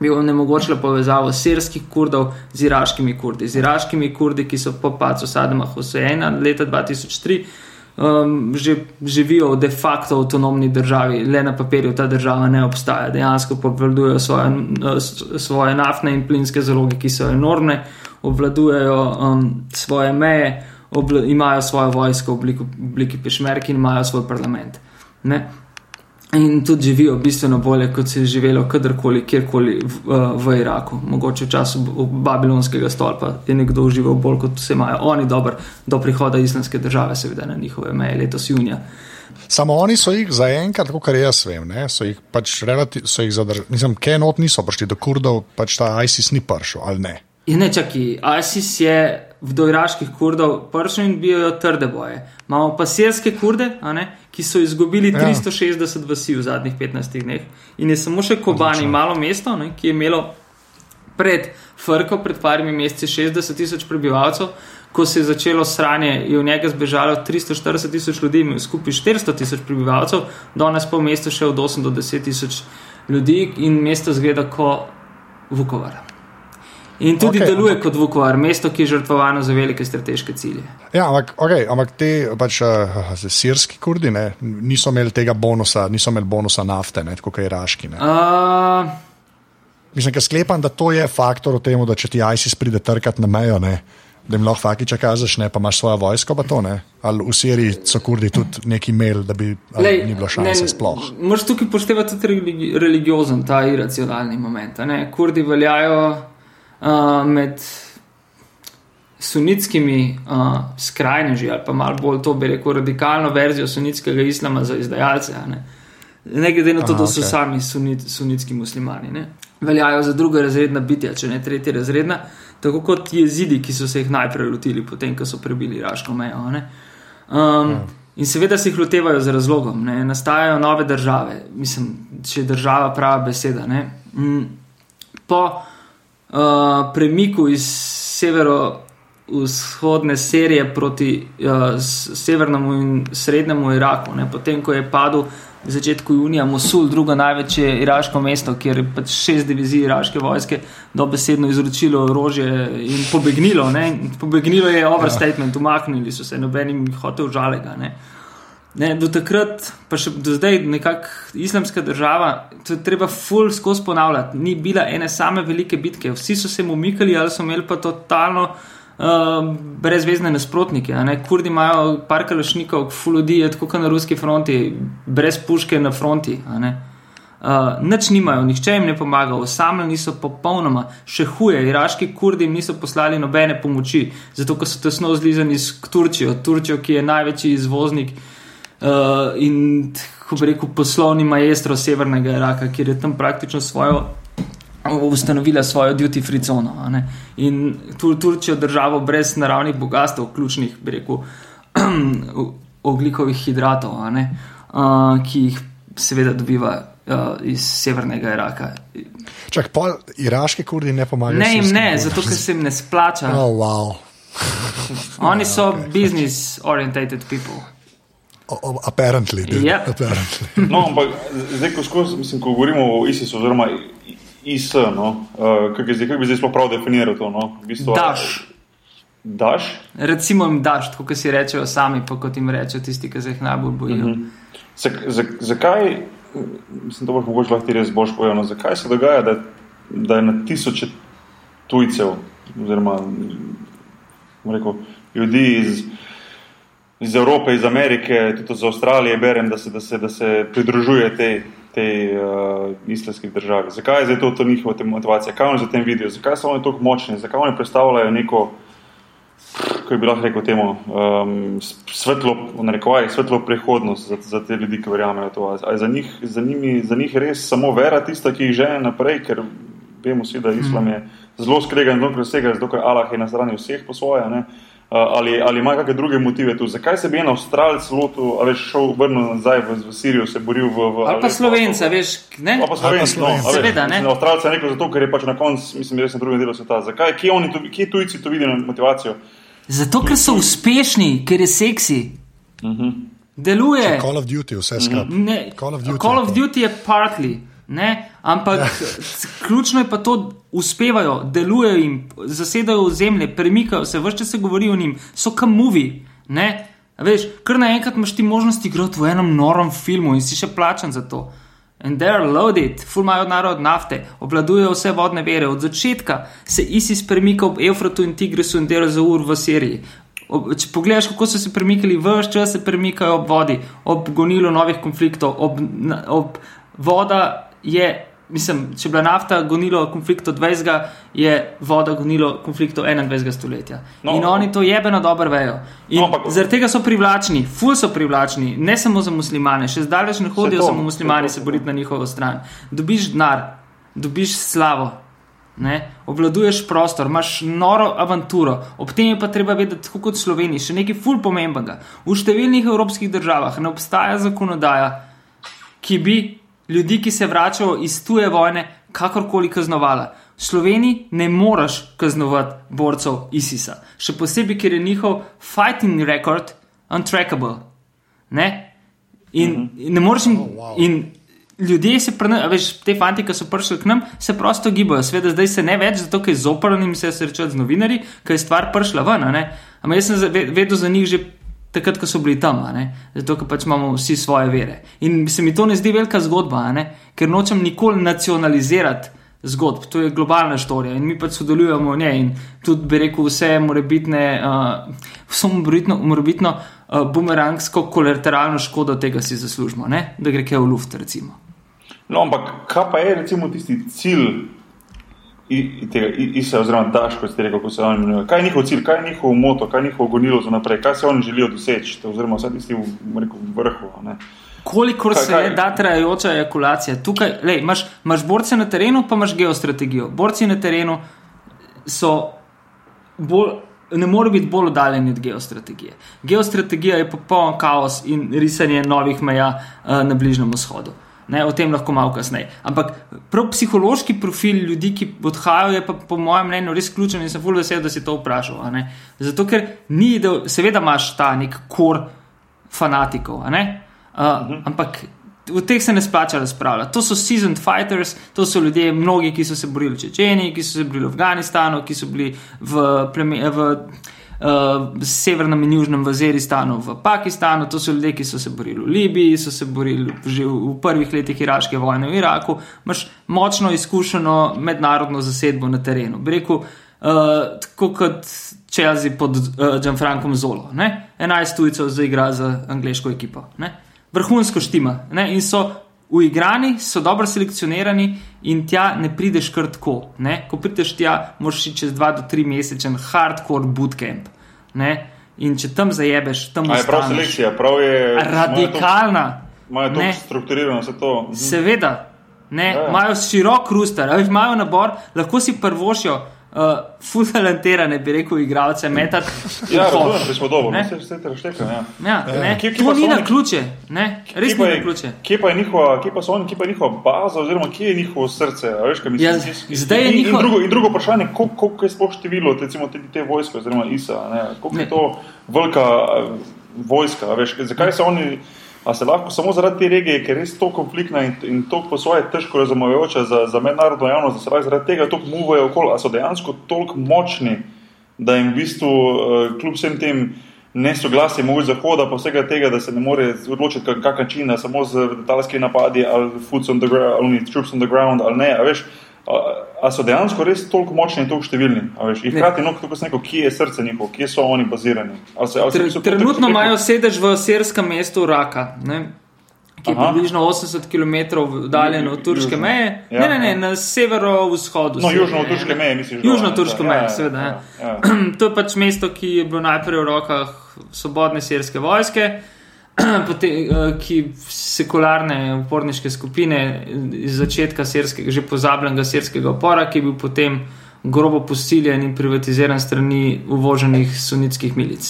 Bi onemogočila povezavo sirskih kurdov z iraškimi kurdi. Z iraškimi kurdi, ki so po pacu Sadama Huseina leta 2003 um, že živijo v de facto avtonomni državi, le na papirju ta država ne obstaja, dejansko pa obvladujejo svoje, svoje naftne in plinske zaloge, ki so enormne, obvladujejo um, svoje meje, obla, imajo svojo vojsko v obliki, obliki pešmerk in imajo svoj parlament. Ne? In tudi živijo bistveno bolje, kot se je živelo kadarkoli, kjerkoli v, v Iraku. Mogoče v času Babilonskega stolpa je nekdo užival bolj, kot se imajo oni, dobro, do prihoda islamske države, seveda na njihove meje letos junija. Samo oni so jih zaenkrat, kot jaz vem, ne, so jih pač relativno zadržali. Mislim, kaj not niso prišli do Kurdov, pač ta ISIS ni prišel ali ne. In ne čakaj, ISIS je v doiraških Kurdov prišel in bijajo trde boje. Imamo pa sirske Kurde, ne, ki so izgubili 360 ja. vasi v zadnjih 15 dneh. In je samo še Kobani, Odlično. malo mesto, ne, ki je imelo pred Frko, pred parimi meseci 60 tisoč prebivalcev. Ko se je začelo sranje, je v njega zbežalo 340 tisoč ljudi, skupaj 400 tisoč prebivalcev, danes pa v mestu še od 8 do 10 tisoč ljudi in mesto zgleda kot Vukovar. In tudi okay, deluje ampak, kot Vukovar, mesto, ki je žrtvovano za velike strateške cilje. Ja, ampak, okay, ampak te pač, uh, sirski kurdi ne, niso imeli tega bonusa, niso imeli bonusa nafte, ne, kot iraški. Uh, Mislim, da sklepam, da to je faktor v tem, da če ti ISIS pride trkati na mejo, ne, da jim lahko fakiča kažeš, ne pa imaš svojo vojsko, pa to ne. Ali v Siriji so kurdi tudi neki imeli, da bi Lej, ni bilo šanse sploh. Moš tukaj poštevati tudi religi religiozen, ta iracionalni moment. Ne? Kurdi veljajo uh, med sunitskimi uh, skrajneži ali pa malo bolj to bi rekel radikalno verzijo sunitskega islama za izdajalce. Ne? ne glede na to, Aha, da so okej. sami sunit, sunitski muslimani. Ne? Veljajo za druga razredna bitja, če ne tretja razredna, tako kot jezidi, ki so se jih najprej lotili, potem ko so prebili iraško mejo. ne. Um, in seveda se jih lotevajo z razlogom, ne? nastajajo nove države, mislim, če je država prava beseda. ne. Mm, Po uh, premiku iz severovzhodne Sirije proti uh, severnemu in srednjemu Iraku, ne? potem ko je padel v začetku junija Mosul, drugo največje iraško mesto, kjer je pač šest divizij iraške vojske dobesedno izročilo orožje in pobegnilo. Ne? In Pobegnilo je overstatement, umaknili so se, nobenim jih hotel žalega. Ne? Ne, do takrat, pa še do zdaj, nekako islamska država, to je treba full skozi ponavljati. Ni bila ene same velike bitke, vsi so se umikali ali so imeli pa totalno uh, brezvezne nasprotnike. Ne? Kurdi imajo par kalašnikov, full ljudi je tako na ruski fronti, brez puške na fronti. Uh, nič nimajo, nihče jim ne pomaga, osamljeni so popolnoma, še huje, iraški kurdi jim niso poslali nobene pomoči, zato ker so tesno zlizani s Turčijo, Turčijo, ki je največji izvoznik uh, in, ko bi rekel, poslovni maestro severnega Iraka, kjer je tam praktično svojo. Ustanovila svojo duty free cono. ne. In Tur Turčijo, državo brez naravnih bogatstv, ključnih, bi rekel, <clears throat> oglikovih hidratov, uh, ki jih seveda dobiva uh, iz severnega Iraka. Čak, pol iraški kurdi ne pomagajo. Ne jim ne, kurdom. zato ker se jim ne splača. Oh, wow. Oni <laughs> so business oriented people. Apparently. dude, Yep. apparently. No, ampak zdaj, ko, skozi, mislim, ko govorimo o ISIS, oziroma IS, no, uh, kako, kako bi zdaj sploh prav definiral to? No? V bistvu, Daš. Daš? Recimo jim daš, tako kot si rečejo sami, pa kot jim rečejo tisti, ki se jih najbolj bojijo. Mm -hmm. Zak, zak, zakaj, mislim, da boš mogoče lahko ti res boš povedal, no, zakaj se dogaja, da, da je na tisoče tujcev, oziroma bom rekel, ljudi iz, iz Evrope, iz Amerike, tudi iz Avstralije, berem, da se, da se, da se pridružuje tej, tej uh, islamski državi. Zakaj je zdaj to, to njihova motivacija? Kaj oni za tem vidijo? Zakaj so oni tako močni? Zakaj oni predstavljajo neko kako bi lahko rekel temu, um, svetlo, v narekovajih, svetlo prihodnost za, za te ljudi, ki verjamejo to. A je za njih, za, njimi, za njih res samo vera tista, ki jih žene naprej, ker vemo vsi, da islam je zelo skregan, zelo vsega, zato ker Allah je na strani vseh po svoje. Ne? Uh, ali, ali ima kakšne druge motive tu? Zakaj se bi en Avstralec lotil, ali veš, šel vrnil nazaj v, v Sirijo, se boril v. v Ali pa Slovenca, veš, ne? Ali pa Slovenci, no, a Seveda, ne. mislim, Avstralci je rekel zato, ker je pač na koncu, mislim, res na drugem delu sveta. Zakaj, kje, oni, to- kje tujci to vidijo motivacijo? Zato, ker so uspešni, ker je seksi. Deluje. Call of Duty, vse skupaj. Ne, Call of Duty Call of. Duty je partly, ne, ampak ključno je pa to, uspevajo, delujejo jim, zasedajo zemlje, premikajo se, vse se govori o njim, so kam A veš, kar naenkrat imaš ti možnost igrati v enem norem filmu in si še plačan za to. And they're loaded, ful imajo narod nafte, obvladujejo vse vodne vere. Od začetka se ISIS premika ob Eufratu in Tigrisu in delo za ur v Siriji. Ob, če pogledaš, kako so se premikali, vse čas se premikajo ob vodi, ob gonilu novih konfliktov, ob, ob voda je, mislim, če je bila nafta gonilo konfliktov 20. je voda gonilo konfliktov 21. stoletja. No, in oni to jebeno dobro vejo. No, ampak- zaradi tega so privlačni, ful so privlačni, ne samo za muslimane, še zdaleč ne hodijo to, samo muslimani saj to, se boriti na njihovo stran. Dobiš denar, dobiš slavo. Ne? Obvladuješ prostor, imaš noro avanturo, ob tem je pa treba vedeti, tako kot v Sloveniji, še nekaj ful pomembnega. V številnih evropskih državah ne obstaja zakonodaja, ki bi ljudi, ki se vračajo iz tuje vojne, kakorkoli kaznovala. V Sloveniji ne moreš kaznovati borcev ISIS-a, še posebej, ker je njihov fighting record untrackable. Ne? In, -huh. in ne moreš jim. Oh, wow. in Ljudje se, prene, a veš, te fanti, ki so prišli k nam, se prosto gibajo. Sveda, zdaj se ne več, zato ker je zoprn in se srečati z novinarji, ker je stvar prišla ven. Ampak jaz sem vedel za njih že takrat, ko so bili tam, zato ker pač imamo vsi svoje vere. In se mi to ne zdi velika zgodba, ker nočem nikoli nacionalizirati zgodb, to je globalna štorija in mi pač sodelujemo v njej. In tudi bi rekel, vse morebitne, uh, vso morebitno, morebitno uh, bumerangsko kolateralno škodo tega si zaslužimo, ne? da gre kaj v luft. Recimo. No, ampak kaj pa je recimo tisti cilj ISA, oziroma Daš, kot ste rekli, kako se oni imenujejo? Kaj je njihov cilj, kaj je njihov moto, kaj je njihovo gonilo za naprej, kaj se oni želijo doseči, oziroma vse tisti v, rekel, vrhu. Ne? Kolikor se je da trajajoča ejakulacija. Tukaj lej, imaš, imaš borce na terenu, pa imaš geostrategijo. Borci na terenu so bolj. Ne more biti bolj oddaljen od geostrategije. Geostrategija je popoln kaos in risanje novih meja uh, na Bližnjem vzhodu. Ne, o tem lahko malo kasneje. Ampak prav psihološki profil ljudi, ki odhajajo, je pa po mojem mnenju res ključen in sem fulj vesel, da si to vprašal. Zato, ker ni, da seveda imaš ta nek kor fanatikov. Uh, ampak v teh se ne splača razpravljati. To so seasoned fighters, to so ljudje, mnogi, ki so se borili v Čečeni, ki so se borili v Afganistanu, ki so bili v, pleme, v uh, severnem in južnem Vaziristanu, v Pakistanu, to so ljudje, ki so se borili v Libiji, so se borili že v prvih letih iraške vojne v Iraku. Imáš močno izkušeno mednarodno zasedbo na terenu. Breku, uh, tako kot Chelsea pod uh, Gianfrankom Zolo. Ne? 11 tujcev zaigra za angliško ekipo. Ne? vrhunsko štima. Ne? In so uigrani, so dobro selekcionirani, in tja ne prideš kar tako. Ne? Ko prideš tja, moraš iti čez dva do tri mesečen hardcore bootcamp. Ne? In če tam zajebeš, tam je prav selekcija, prav je radikalna. Imajo to strukturirano, vse to. Seveda, imajo širok ruster, imajo nabor, lahko si prvošijo uh, fultalentirane, bi rekel, igralce, metati. Ja, razumem, da smo dobro, ne se vse prešteka. Ja. Ja, ja. Kje, kje to ni na ključe, ne? res ni na ključe. Kje pa je njihova, kje pa so oni, kje pa je njihova baza, oziroma kje je njihovo srce? Veš, mislim, ja, zdaj je njihovo. In drugo, in drugo vprašanje, koliko kol je sploh število recimo, te, te vojske, oziroma ISA, koliko je to velika uh, vojska, veš, zakaj so oni. A se lahko samo zaradi te regije, ker je res to konfliktna in, in to po svoje težko razumevajoče za, za mednarodno javnost, da se lahko zaradi tega tako muvajo okoli, a so dejansko toliko močni, da jim v bistvu uh, kljub vsem tem nesoglasjem v zahoda, pa vsega tega, da se ne more odločiti, kak način, samo z letalskimi napadi ali foot on the ground, ali troops on the ground, ali ne, veš. Ali so dejansko res toliko močni in toliko številni? Hkrati, no, kako se neko, kje je srce njihovo, kje so oni bazirani? Ali se, ali se Trenutno imajo sedež v serskem mestu Raka, ne? ki je Aha. približno 80 km oddaljen od turške meje. Ja, ne, ne, ne, na severovzhodu. No, južno od turške meje, misliš? Južno od turške meje, seveda. Ja, ja. <clears throat> To je pač mesto, ki je bilo najprej v rokah svobodne sirske vojske. <clears throat> Eh, ki sekularne uporniške skupine iz začetka sirskega, že pozabljenega sirskega upora, ki je bil potem grobo posiljen in privatiziran strani uvoženih sunitskih milic.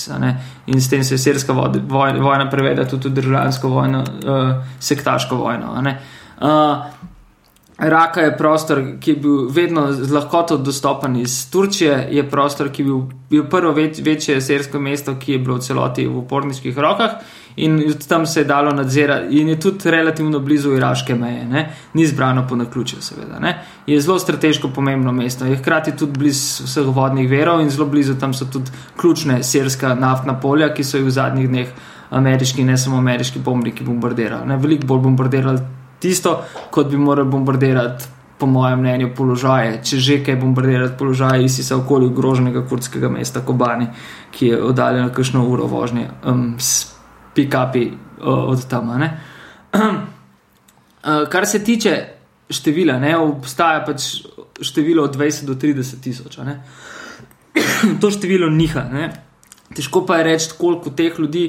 In s tem se je sirska vojna, prevedla tudi v državljansko vojno, uh, sektaško vojno. Uh, Raka je prostor, ki je bil vedno z lahkoto dostopen iz Turčije, je prostor, ki je bil, bil prvo več, večje sirsko mesto, ki je bilo v celoti v uporniških rokah in tam se je dalo nadzirati, in je tudi relativno blizu iraške meje, ne? ni zbrano po naključju, seveda. Ne? Je zelo strateško pomembno mesto, je hkrati tudi blizu vseh vodnih verov in zelo blizu tam so tudi ključne sirska naftna polja, ki so jih v zadnjih dneh ameriški, ne samo ameriški bombniki bombardirali. Ne? Veliko bolj bombardirali tisto, kot bi morali bombardirati. Po mojem mnenju, položaje, če že kaj bombardirati položaje, isi se okoli ogroženega kurdskega mesta Kobani, ki je oddaljeno kakšno uro vožnje. Um, pikapi od tam. <clears throat> Kar se tiče števila, ne, obstaja pač število od 20 do 30 tisoč. <clears throat> To število niha. Ne. Težko pa je reči, koliko teh ljudi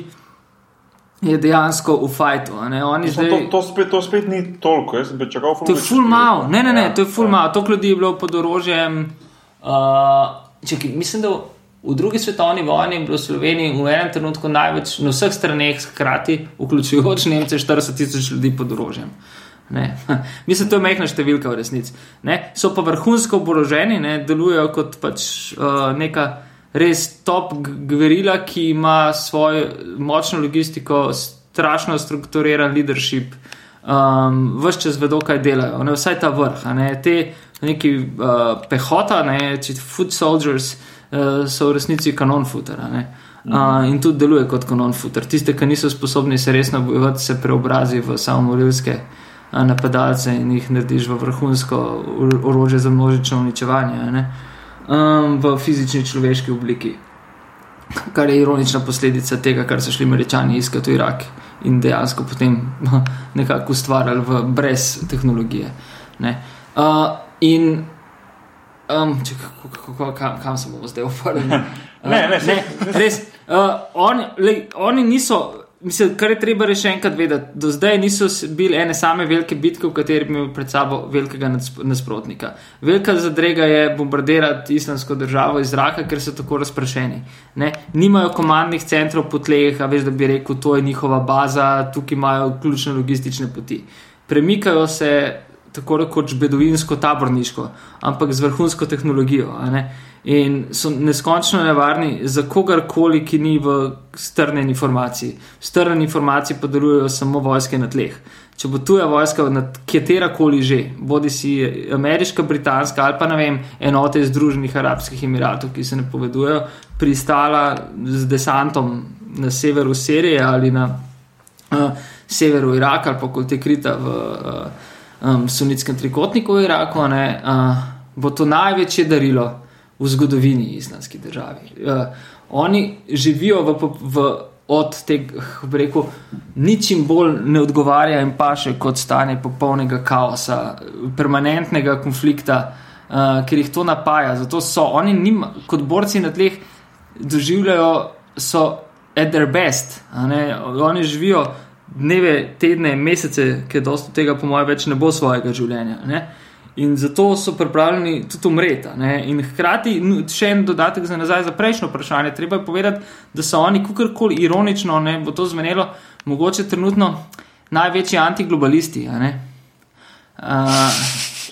je dejansko v fajtu. Zdaj... To, to, spet, to spet ni toliko, jaz sem čakal, da bo to. To je full mal, ne, ne, ne, ja, to je full ja. mal. Toliko ljudi je bilo pod orožjem. Uh, čekaj, mislim, da. V drugi svetovni vojni je bilo v Sloveniji v enem trenutku največ na vseh straneh, hkrati, vključujoč Nemce, 40 tisoč ljudi pod orožjem. <laughs> Mislim, da je to majhna številka v resnici. Ne? So pa vrhunsko oboroženi, ne? delujejo kot pač, uh, neka res top gverila, ki ima svojo močno logistiko, strašno strukturiran leadership, um, vse čas vedo, kaj delajo. Ne? Vsaj ta vrh, ne? te neki uh, pehota, ne? foot soldiers. Eh, so v resnici kanon futera. Uh, in tudi deluje kot kanon futer. Tiste, ki niso sposobni se resno bojevati, se preobrazi v samomorilske a, napadalce in jih narediš v vrhunsko or- orožje za množično uničevanje, ne, um, v fizični človeški obliki. Kar je ironična posledica tega, kar so šli američani iskati v Irak in dejansko potem <laughs> nekako ustvarjali v, brez tehnologije. Ne. Uh, in um, če, kako, kako, kam, kam se bomo zdaj uporabili? <laughs> Ne, ne, ne, res. Uh, oni, lej, oni niso. Mislim, kar je treba reči enkrat vedeti, do zdaj niso bili ene same velike bitke, v kateri bi imeli pred sabo velikega nasprotnika. Velika zadrega je bombardirati islamsko državo iz zraka, ker so tako razpršeni. Ne? Nimajo komandnih centrov po tleh, a veš, da bi rekel, to je njihova baza, tukaj imajo ključne logistične poti. Premikajo se tako rekoč beduinsko, taborniško, ampak z vrhunsko tehnologijo. In so neskončno nevarni za kogarkoli, ki ni v strnjeni informaciji. V strnjeni informaciji pa delujejo samo vojske na tleh. Če bo tuja vojska, katerakoli že, bodi si ameriška, britanska ali pa ne vem, enote iz Združenih arabskih emiratov, ki se ne povedujejo, pristala z desantom na severu Sirije ali na uh, severu Iraka ali pa kot je krita v uh, um, sunitskem trikotniku v Iraku, ne, uh, bo to največje darilo v zgodovini islamske države. Uh, oni živijo v, v, od bi rekel, ničim bolj ne odgovarja in paše kot stanje popolnega kaosa, permanentnega konflikta, uh, ker jih to napaja. Zato so oni nima, kot borci na tleh doživljajo, so at their best. Oni živijo dneve, tedne, mesece, ki dosta tega, po mojem, več ne bo svojega življenja. Ne? In zato so pripravljeni tudi umreti. In hkrati, še en dodatek za nazaj, za prejšnjo vprašanje. Treba je povedati, da so oni, kakorkoli ironično, ne bo to zmenilo, mogoče trenutno največji antiglobalisti. Uh,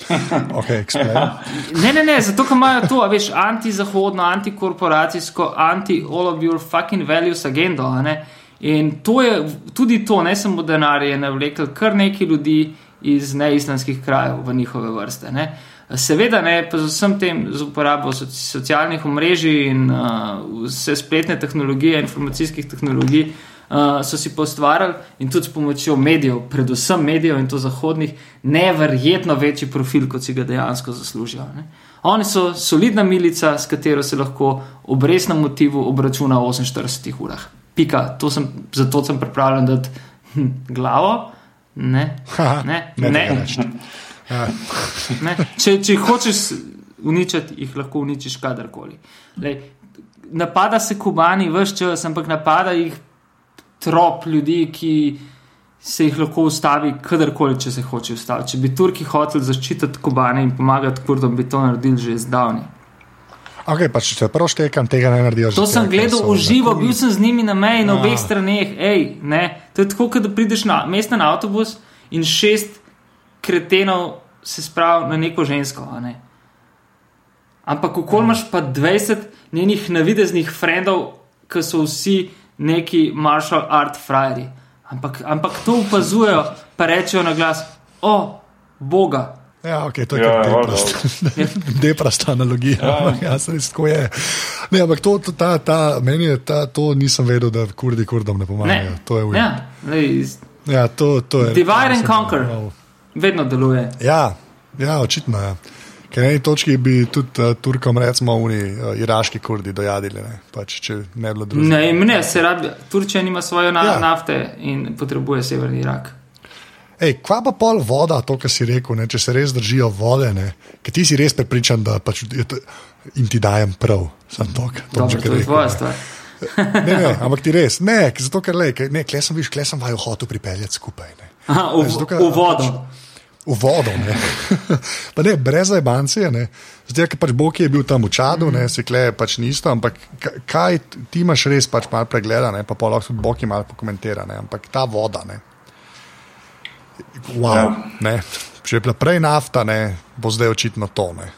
<laughs> Okay. <laughs> Ne, ne, ne, zato imajo to, veš, antizahodno, antikorporacijsko, anti-all of your fucking values agendo. ne. In to je tudi to, ne samo denar, je navlekel kar nekaj ljudi iz neislamskih krajev v njihove vrste. Ne. Seveda, ne, pa z vsem tem, z uporabo soci socialnih omrežij in uh, vse spletne tehnologije, informacijskih tehnologij, uh, so si postvarjali in tudi s pomočjo medijev, predvsem medijev in to zahodnih, neverjetno večji profil, kot si ga dejansko zaslužijo. Ne. Oni so solidna milica, s katero se lahko ob resnem motivu obračuna v 48 urah. Pika, to sem, zato sem pripravljen dati hm, glavo. Ne, ne, ne ne. <laughs> Ja. ne. Če, če hočeš uničiti, jih lahko uničiš kadarkoli. Lej, napada se kubani vse čas, ampak napada jih trop ljudi, ki se jih lahko ustavi kadarkoli, če se hoče ustaviti. Če bi Turki hoteli zaščititi kubane in pomagati kurdom, bi to naredili že zdavni. Okay, pa če prav štekam, tega ne naredijo. To sem gledal v živo, bil sem z njimi na meji na Ja. obeh straneh. Ej, ne. To je tako, kot da prideš na mesten avtobus in šest kretenov se spravi na neko žensko. Ne? Ampak, kako imaš pa 20 njenih navideznih frendov, ki so vsi neki martial art frajeri. Ampak, ampak to opazujejo, pa rečejo na glas: O, Boga. Ja, okay, to je Ja, ja, ja, deprast. <laughs> deprasta analogija. Ja, ja se res tako je. Ne, ampak to, to, ta, ta, meni je ta, to nisem vedel, da kurdi kurdom ne pomagajo. To je ja, ja. lej, ja, to, to je. Divide and conquer. wow. vedno deluje. Ja, ja, očitno je. Ja. Ker na eni točki bi tudi uh, Turkom, recimo, oni uh, iraški kurdi dojadili, ne? pač, če ne bi bilo drugega. Ne, ne, se rad, Turčija nima svoje na, Ja. ja. nafte in potrebuje severni Irak. Ej, kva pa pol voda, to, kar si rekel, ne, če se res držijo vode, ker ti si res prepričan, da pač to, jim ti dajem prav. Sam to, kar Dobro, Tomček to je rekel, tvoja ne. stvar. <laughs> Ne, ne, ampak ti res, ne, zato ker le, ne, kle sem, viš, kle sem vaju hotel pripeljati skupaj. Ne. Aha, v, Zato, ker v vodo. Pač, v vodo, ne. <laughs> pa ne, brez zajbancije, ne. Zdaj, ker pač Bog je bil tam v čadu, ne, se kle pač nisto, ampak ka- kaj ti imaš res pač malo pregleda, ne, pa pa lahko tudi Bog jim malo pokomentira, ne, ampak ta voda, ne. Wow, Ja. ne. Če je bila prej nafta, ne, bo zdaj očitno to. Ne.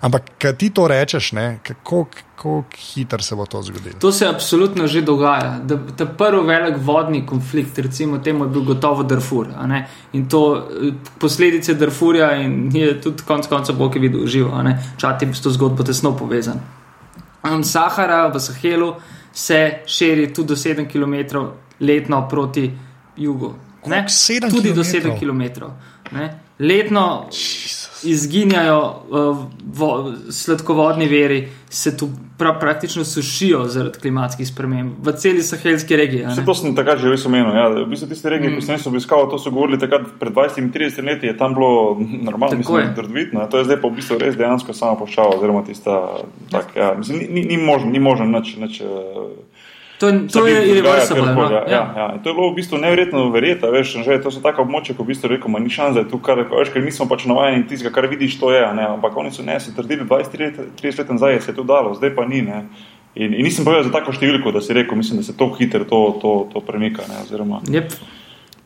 Ampak, kaj ti to rečeš, ne, kako, kako hitro se bo to zgodilo? To se absolutno že dogaja. Da, ta prvi velik vodni konflikt, recimo temu, je bil gotovo Darfur. a ne. In to posledice Darfurja in je tudi konec koncev Bog je videl živo. Čati je s to zgodbo tesno povezan. Um, Sahara v Sahelu se širi tudi do 7 km letno proti jugu. Ne? Tudi do kilometrov? 7 km. Ne? Letno izginjajo uh, vo, sladkovodni veri, se tu pra, praktično sušijo zaradi klimatskih sprememb v celi sahelski regiji. Vse to sem takrat že res omenil. Ja. V bistvu tiste regije, mm. ko sem jih obiskal, to so govorili takrat pred 20-30 leti, je tam bilo normalno, mislim, trdvitno. To je zdaj pa v bistvu res dejansko samo poščava, oziroma tista, tak, ja, mislim, ni, ni, ni možno, ni možno nič. nič uh, To, to je irreversible. No? Ja, ja. Ja. To je bilo v bistvu nevrjetno verjeti, veš, že to so tako območja, ko v bistvu rekel, ni šans, da je tu kar, veš, ker mi smo pač navajeni tistega, kar vidiš, to je, ne? ampak oni so ne, so trdili 20-30 let nazaj, se je to dalo, zdaj pa ni. Ne? In, in nisem povedal za tako številko, da si rekel, mislim, da se to hitro to, to, to premika. Ne? Oziroma, yep.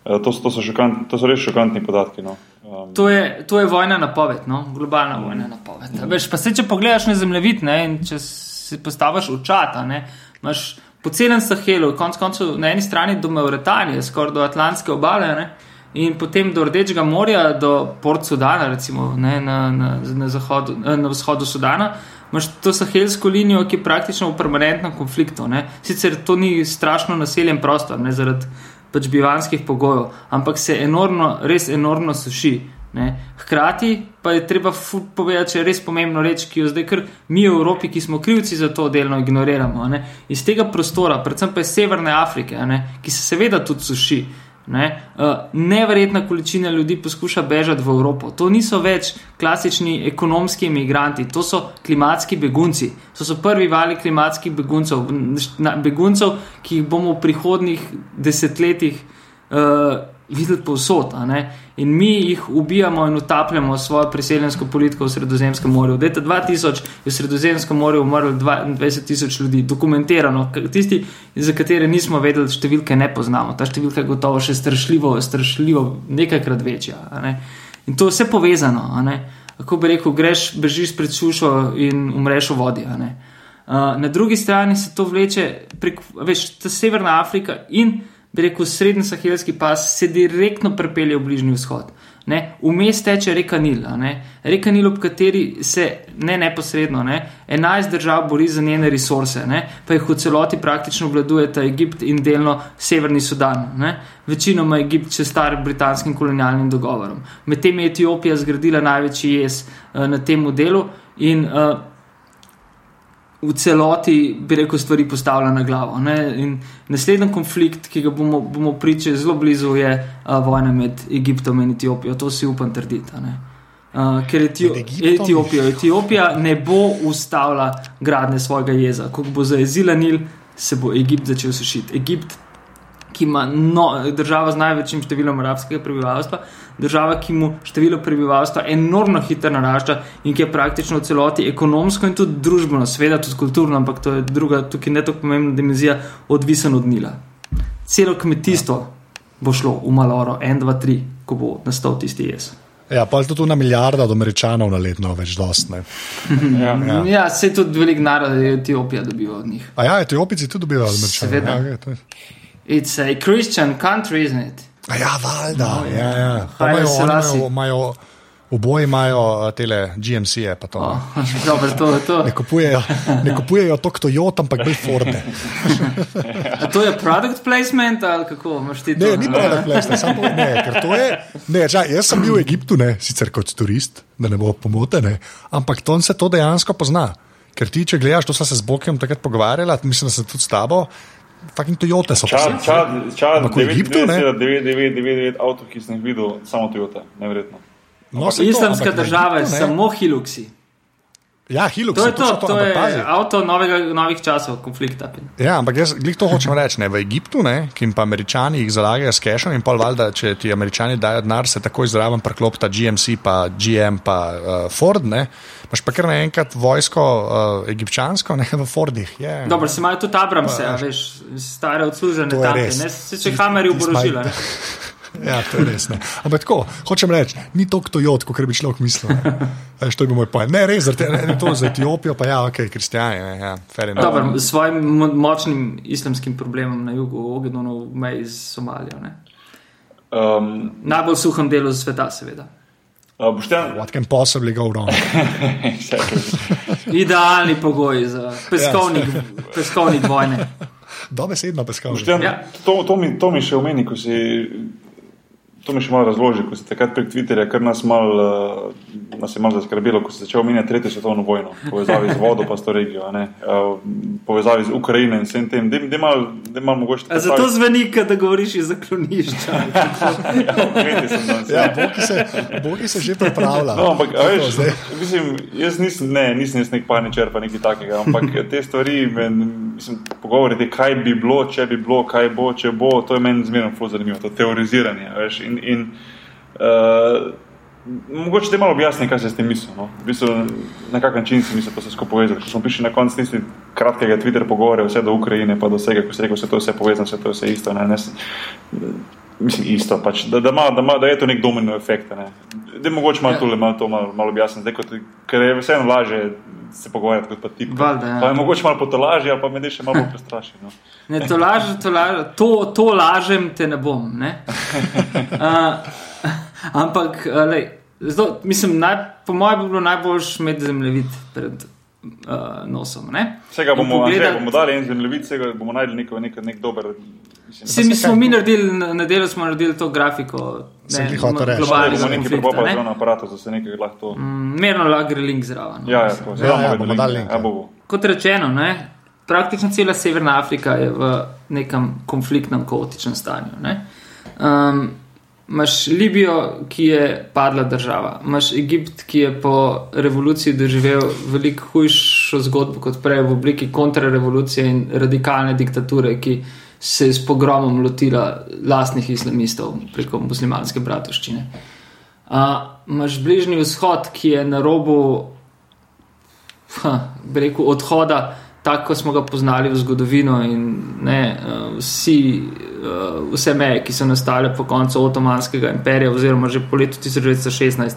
Eh, to, to, so šokant, to so res šokantni podatki. No. Um. To, je, to je vojna napoved, no? globalna mm. vojna napoved. Mm. Veš, pa se če pogledaš na zemljevid ne? in če si postaviš v čata, imaš po celem Sahelu, konc koncev na eni strani do Mauretanije, skoraj do Atlantske obale. Ne? In potem do Rdečega morja, do Port Sudana, recimo ne, na, na, na, zahodu, na vzhodu Sudana, imaš to sahelsko linijo, ki je praktično v permanentnem konfliktu. Ne. Sicer to ni strašno naseljen prostor, ne zaradi pač bivanskih pogojev, ampak se enormno, res enormno suši. Ne. Hkrati pa je treba povedati, da je res pomembno reči, ki jo zdaj, ker mi v Evropi, ki smo krivci za to, delno ignoriramo. Ne. Iz tega prostora, predvsem pa iz Severne Afrike, ne, ki se seveda tudi suši. Ne, uh, neverjetna količina ljudi poskuša bežati v Evropo. To niso več klasični ekonomski imigranti, to so klimatski begunci. To so prvi vali klimatskih beguncev, beguncev ki jih bomo v prihodnih desetletjih uh, videti povsod. In mi jih ubijamo in utapljamo svojo priseljensko politiko v Sredozemskem morju. Leta 2000 je v Sredozemskem morju umrlo 20 tisoč ljudi, dokumentirano, tisti, za katere nismo vedeli, številke ne poznamo. Ta številka je gotovo še strašljivo, strašljivo nekajkrat večja. Ne? In to je vse povezano. Kako bi rekel, greš, bežiš pred sušo in umreš v vodi. Uh, na drugi strani se to vleče prek, veš, ta Severna Afrika in bi rekel, srednji sahelski pas se direktno prepelje v bližnji vzhod. Vmes teče reka Nil, reka Nil, ob kateri se ne neposredno, ne, 11 držav bori za njene resurse, ne, pa jih v celoti praktično obvladujeta Egipt in delno Severni Sudan. Ne. Večinoma Egipt še starim britanskim kolonialnim dogovorom. Medtem je Etiopija zgradila največji jez uh, na tem delu in uh, v celoti, bi rekel, stvari postavlja na glavo. Naslednji konflikt, ki ga bomo, bomo pričali zelo blizu, je a, vojna med Egiptom in Etiopijo. To si upam trditi. Uh, ker Etio Etiopija, Etiopija ne bo ustavila gradnje svojega jeza. Ko bo zaezila Nil, se bo Egipt začel sušiti. Egipt, ki ima no, država z največjim številom arabskega prebivalstva, država, ki mu število prebivalstva enormno hitro narašča in ki je praktično v celoti ekonomsko in tudi družbeno, seveda tudi kulturno, ampak to je druga, tukaj ne tako pomembna dimenzija, odvisen od Nila. Celo kmetijstvo bo šlo v Maloro, 1, 2, 3, ko bo nastal tisti jaz. Ja, pa je to tu na milijardo od američanov na letno, več dostne. ja, ja. ja se tudi velik narod Etiopija dobiva od njih. A ja, Etiopijci tudi dobivajo od američanov. Seveda. Ja, okay, It's a Christian country, isn't it? A ja, valjda. No, ja, ja. Imajo, imajo, oboje imajo te GMC-je. Oh, to, to. Ne kupujejo, ne kupujejo to, kdo jo tam, ampak bolj Forde. to je product placement ali kako imaš ti to? Ne, ni product placement, samo ne. To je, ne čaj, jaz sem bil v Egiptu, ne, sicer kot turist, da ne bo pomotene, ampak tam se to dejansko pozna. Ker ti, če gledaš, to sem se z Bokem takrat pogovarjala, mislim, da sem tudi s tabo. Fucking Toyota so prišli. Čas, 999 avto, ki sem jih videl, samo Toyota, nevrjetno. No, Islamska država je samo Hiluxi. Ja, Hilux, to je to, to, to je avto novega, novih časov, konflikta. Ja, ampak jaz glih to hočem reči. Ne, v Egiptu, ne, ki jim pa američani jih zalagajo s cashom in pol valjda, če ti američani dajo denar, se takoj zraven preklopta GMC, pa GM, pa uh, Ford. Ne. Imaš pa kar naenkrat vojsko uh, egipčansko, ne v Fordih. Yeah. Dobro, si imajo tudi Abramse, veš, stare odslužene tanke, ne se če kameri oborožile. Ja, to je res. Ne. Ampak tako, hočem reči, ni to, kdo jod, kot bi človek mislil. Eš, to je bil moj pojem. Ne, res, ne, ne to za Etiopijo, pa ja, ok, kristijani. Ja, Dobro, s svojim močnim islamskim problemom na jugu, ogledno v meji z Somalijo. Um, Najbolj suhem delu sveta, seveda. Uh, What can possibly go wrong? <laughs> Idealni pogoji za peskovnik, ja. peskovnik vojne. Dobesedno peskovnik. Ja. To, to, mi, to mi še omeni, ko si to mi še malo razloži, ko si takrat prek Twitterja, kar nas, mal, uh, nas je malo zaskrbelo, ko si začel omenjati tretjo svetovno vojno, povezavi z vodo pa s to regijo, uh, povezavi z Ukrajino in vsem tem. Dej, dej mal, dej mal mogoče tako. Zato zveni, da govoriš iz zaklonišča. <laughs> ja, Bogi se, Bogi se že pripravlja. No, ampak, veš, mislim, jaz nisem, ne, nisem nek paničer pa nekaj takega, ampak te stvari, mislim, pogovoriti, kaj bi bilo, če bi bilo, kaj bo, če bo, to je meni zmerno zanimivo, to teoriziranje. Veš, in, in, uh, mogoče te malo objasni, kaj se s tem misli. No? V bistvu, na kak način si misli, da se skupaj povezati. Ko smo prišli na konec tisti kratkega Twitter pogovora, vse do Ukrajine, pa do vsega, ko si rekel, vse to je vse povezano, vse to je vse isto. Ne? Ne, mislim, isto, pač, da, da, ma, da, ma, da je to nek domino efekt. Ne? Da je mogoče malo, ja. tule, malo to malo, malo objasniti, ker je vseeno lažje se pogovarjati kot pa ti. Valde, ja. Pa je mogoče malo potolaži, pa me še malo prestraši. No. Ne, to, laž, to, laž, to, to lažem, te ne bom. Ne? <laughs> Uh, ampak, lej, zdo, mislim, naj, po mojem, bi bilo najboljš imeti zemljevid pred uh, nosom. Vsega bomo, pogledat... bomo dali en zemljevid, vsega bomo najdli nek, nek, nek dober. Se mi smo mi naredili, na delu smo naredili to grafiko. Ne, ne, reči. Globalni smo neki propopali na aparatu, da se nekaj lahko. Mm, merno lahko gre link zraven. No, ja, ja, to, ja, ja, bomo dali link. Ja, bo. Kot rečeno, ne, praktično cela Severna Afrika je v nekem konfliktnem, kaotičnem stanju. Um, Imáš Libijo, ki je padla država, imaš Egipt, ki je po revoluciji doživel veliko hujšo zgodbo kot prej v obliki kontrarevolucije in radikalne diktature, ki se je s pogromom lotila lastnih islamistov preko muslimanske bratovščine. Imáš Bližnji vzhod, ki je na robu ha, rekel, odhoda, tako smo ga poznali v zgodovino, in ne, vsi, vse meje, ki so nastale po koncu Otomanskega imperija, oziroma že po letu 1916,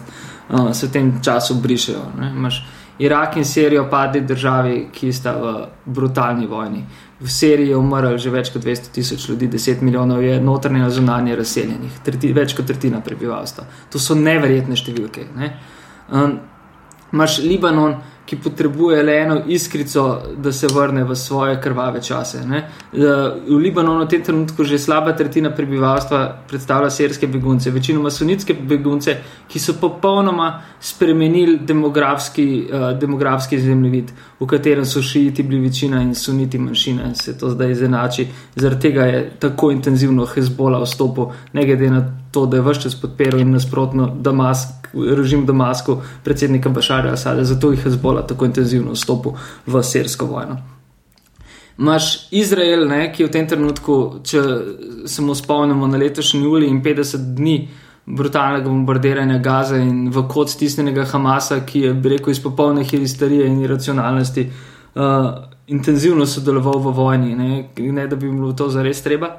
se v tem času brišejo. Ne. Imaš Irak in Sirijo padli državi, ki sta v brutalni vojni v Siriji je umrlo že več kot 200 tisoč ljudi, 10 milijonov je notranje in zunanje razseljenih, treti, več kot tretjina prebivalstva. To so neverjetne številke. Ne? Um, Máš Libanon, ki potrebuje le eno iskrico, da se vrne v svoje krvave čase. Ne? V Libanonu v tem trenutku že slaba tretjina prebivalstva predstavlja sirske begunce, večinoma sunitske begunce, ki so popolnoma spremenili demografski, uh, demografski zemljevid, v katerem so šiiti bili večina in suniti manjšina. Se to zdaj izenači. Zaradi tega je tako intenzivno Hezbola vstopil, ne glede na to, da je vse čas podpiral in nasprotno Damask, režim Damasku, predsednika Bašarja Asada, zato jih Hezbola tako intenzivno vstopil v sirsko vojno. Máš Izrael, ne, ki je v tem trenutku, če se mu spomnimo na letošnji juli in 50 dni brutalnega bombardiranja Gaza in v kot stisnjenega Hamasa, ki je rekel iz popolne histerije in iracionalnosti, uh, intenzivno sodeloval v vojni, ne, ne da bi bilo to zares treba.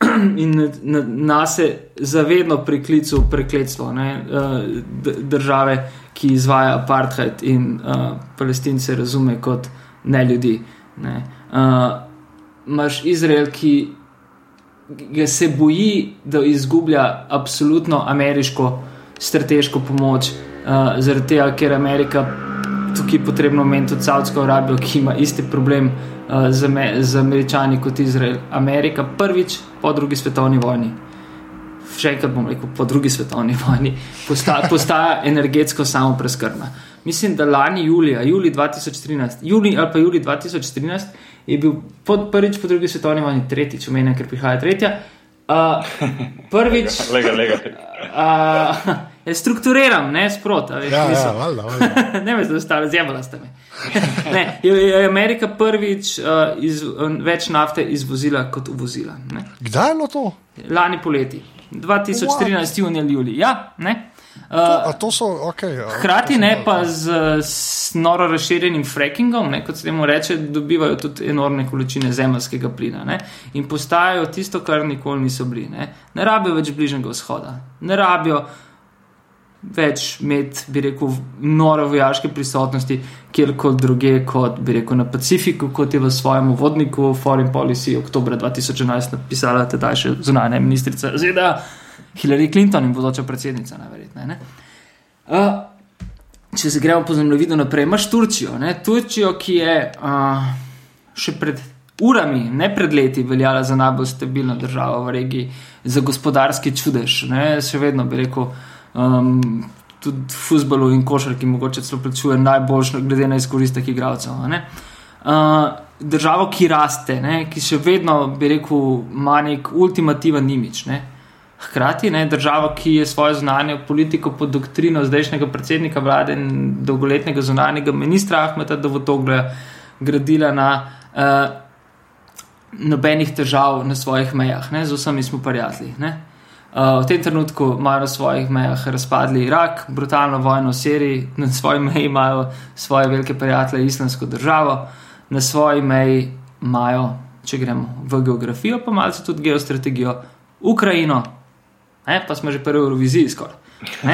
<clears throat> In na, na se zavedno priklical prekletstvo ne, uh, države, ki izvaja apartheid in uh, palestince razume kot ne ljudi. Ne. Uh, Máš Izrael, ki se boji, da izgublja absolutno ameriško strateško pomoč, uh, zaradi tega, ker Amerika tukaj potrebno omeniti tudi Saudsko Arabijo, ki ima isti problem uh, z, z američani kot Izrael. Amerika prvič po drugi svetovni vojni. Še enkrat bom rekel, po drugi svetovni vojni postaja, postaja energetsko samo preskrbna. Mislim, da lani julija, julij 2013, julij ali pa julij 2013 je bil pod, prvič po drugi svetovni vojni, tretjič, omenjam, ker prihaja tretja. Uh, prvič, lega, lega. Uh, <laughs> je strukturiran, ne sprot. Ja, ja, valda, valda. <laughs> ne veš, da ostale zjemala ste me. ne, je, je Amerika prvič uh, iz, več nafte izvozila kot uvozila. Ne. Kdaj je bilo to? Lani poleti, 2013, junija, julij. Ja, ne. Uh, to, to so, okay, hkrati ne pa z, z noro razširjenim frackingom, ne, kot se temu reče, dobivajo tudi enormne količine zemljskega plina ne, in postajajo tisto, kar nikoli niso bili. Ne, ne rabijo več bližnjega vzhoda, ne rabijo več imeti, bi rekel, noro vojaške prisotnosti, kjerkoli druge, kot bi rekel na Pacifiku, kot je v svojem vodniku Foreign Policy oktober 2011 napisala tedaj še zunanja ministrica ZDA. Hillary Clinton in bodoča predsednica, najverjetneje. Uh, če se gremo po zemljevidu naprej, imaš Turčijo, ne? Turčijo, ki je uh, še pred urami, ne pred leti, veljala za najbolj stabilno državo v regiji, za gospodarski čudež. Ne? Še vedno bi rekel, um, tudi v futbalu in košarki mogoče celo plačuje najboljšo, glede na izkoristek igralcev. Uh, državo, ki raste, ne? ki še vedno bi rekel, ima nek ultimativen imič. Ne? Hkrati ne, država, ki je svojo zunanjo politiko pod doktrino zdajšnjega predsednika vlade in dolgoletnega zunanjega ministra Ahmeta Dovotogla gradila na uh, nobenih težav na svojih mejah, ne, z vsemi smo prijatelji. V tem trenutku imajo na svojih mejah razpadli Irak, brutalno vojno v Siriji, na svoji meji imajo svoje velike prijatelje, islamsko državo, na svoji meji imajo, če gremo v geografijo, pa malce tudi geostrategijo, Ukrajino, ne, pa smo že prvi v Euroviziji skoraj. Uh,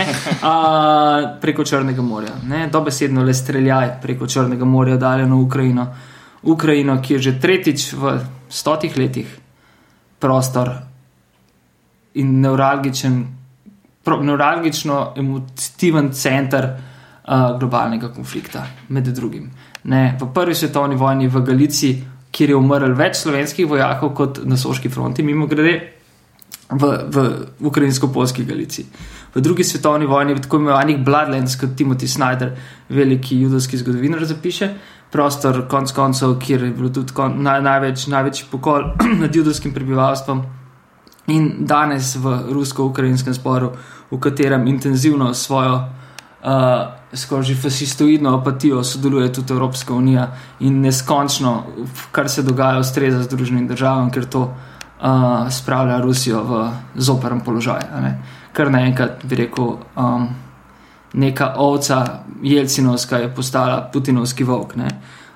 <laughs> preko Črnega morja, ne, dobesedno le streljaj preko Črnega morja, daljeno Ukrajino. Ukrajino, ki je že tretjič v stotih letih prostor in neuralgičen, neuralgično emotiven center uh, globalnega konflikta, med drugim. Ne, v prvi svetovni vojni v Galiciji, kjer je umrl več slovenskih vojakov kot na Soški fronti, mimo grede, v, v ukrajinsko-polski Galiciji. V drugi svetovni vojni, v tako imenovanih Bloodlands, kot Timothy Snyder, veliki judovski zgodovinar, zapiše, prostor, konc koncev, kjer je bilo tudi kon, naj, največ, največji pokol <clears throat> nad judovskim prebivalstvom. In danes v rusko-ukrajinskem sporu, v katerem intenzivno svojo uh, skoraj fasistoidno apatijo sodeluje tudi Evropska unija in neskončno, kar se dogaja, ustreza Združenim državam, ker to uh, spravlja Rusijo v zoprn položaj. Kar naenkrat bi rekel. Um, neka ovca, Jelcinovska, je postala Putinovski volk.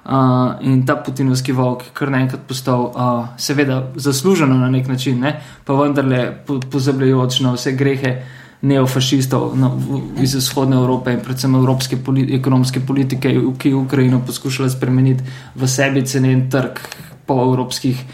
Uh, in ta Putinovski volk je kar naenkrat postal, uh, seveda, zasluženo na nek način, ne? pa vendarle po, pozabljajoč na vse grehe neofašistov no, iz vzhodne Evrope in predvsem evropske politi ekonomske politike, ki je Ukrajino poskušala spremeniti v sebi cenen trg po evropskih.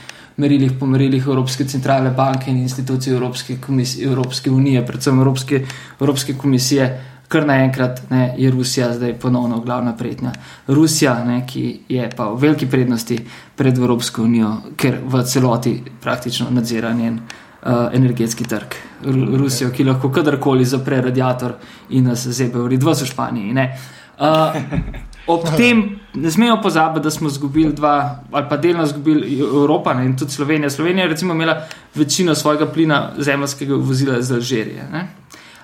Merilih, po merilih Evropske centralne banke in institucij Evropske, Evropske unije, predvsem Evropske, Evropske komisije, kar naenkrat ne, je Rusija zdaj ponovno glavna prednja. Rusija, ne, ki je pa v veliki prednosti pred Evropsko unijo, ker v celoti praktično nadzira njen uh, energetski trg. R Rusijo, ki lahko kadarkoli zapre radiator in nas zebe v Ridvo v Španiji. Uh, ob tem ne smemo pozabiti, da smo izgubili dva, ali pa delno izgubili Evropa ne, in tudi Slovenija. Slovenija je imela večino svojega plina zemljskega vozila iz Alžirije. Ne.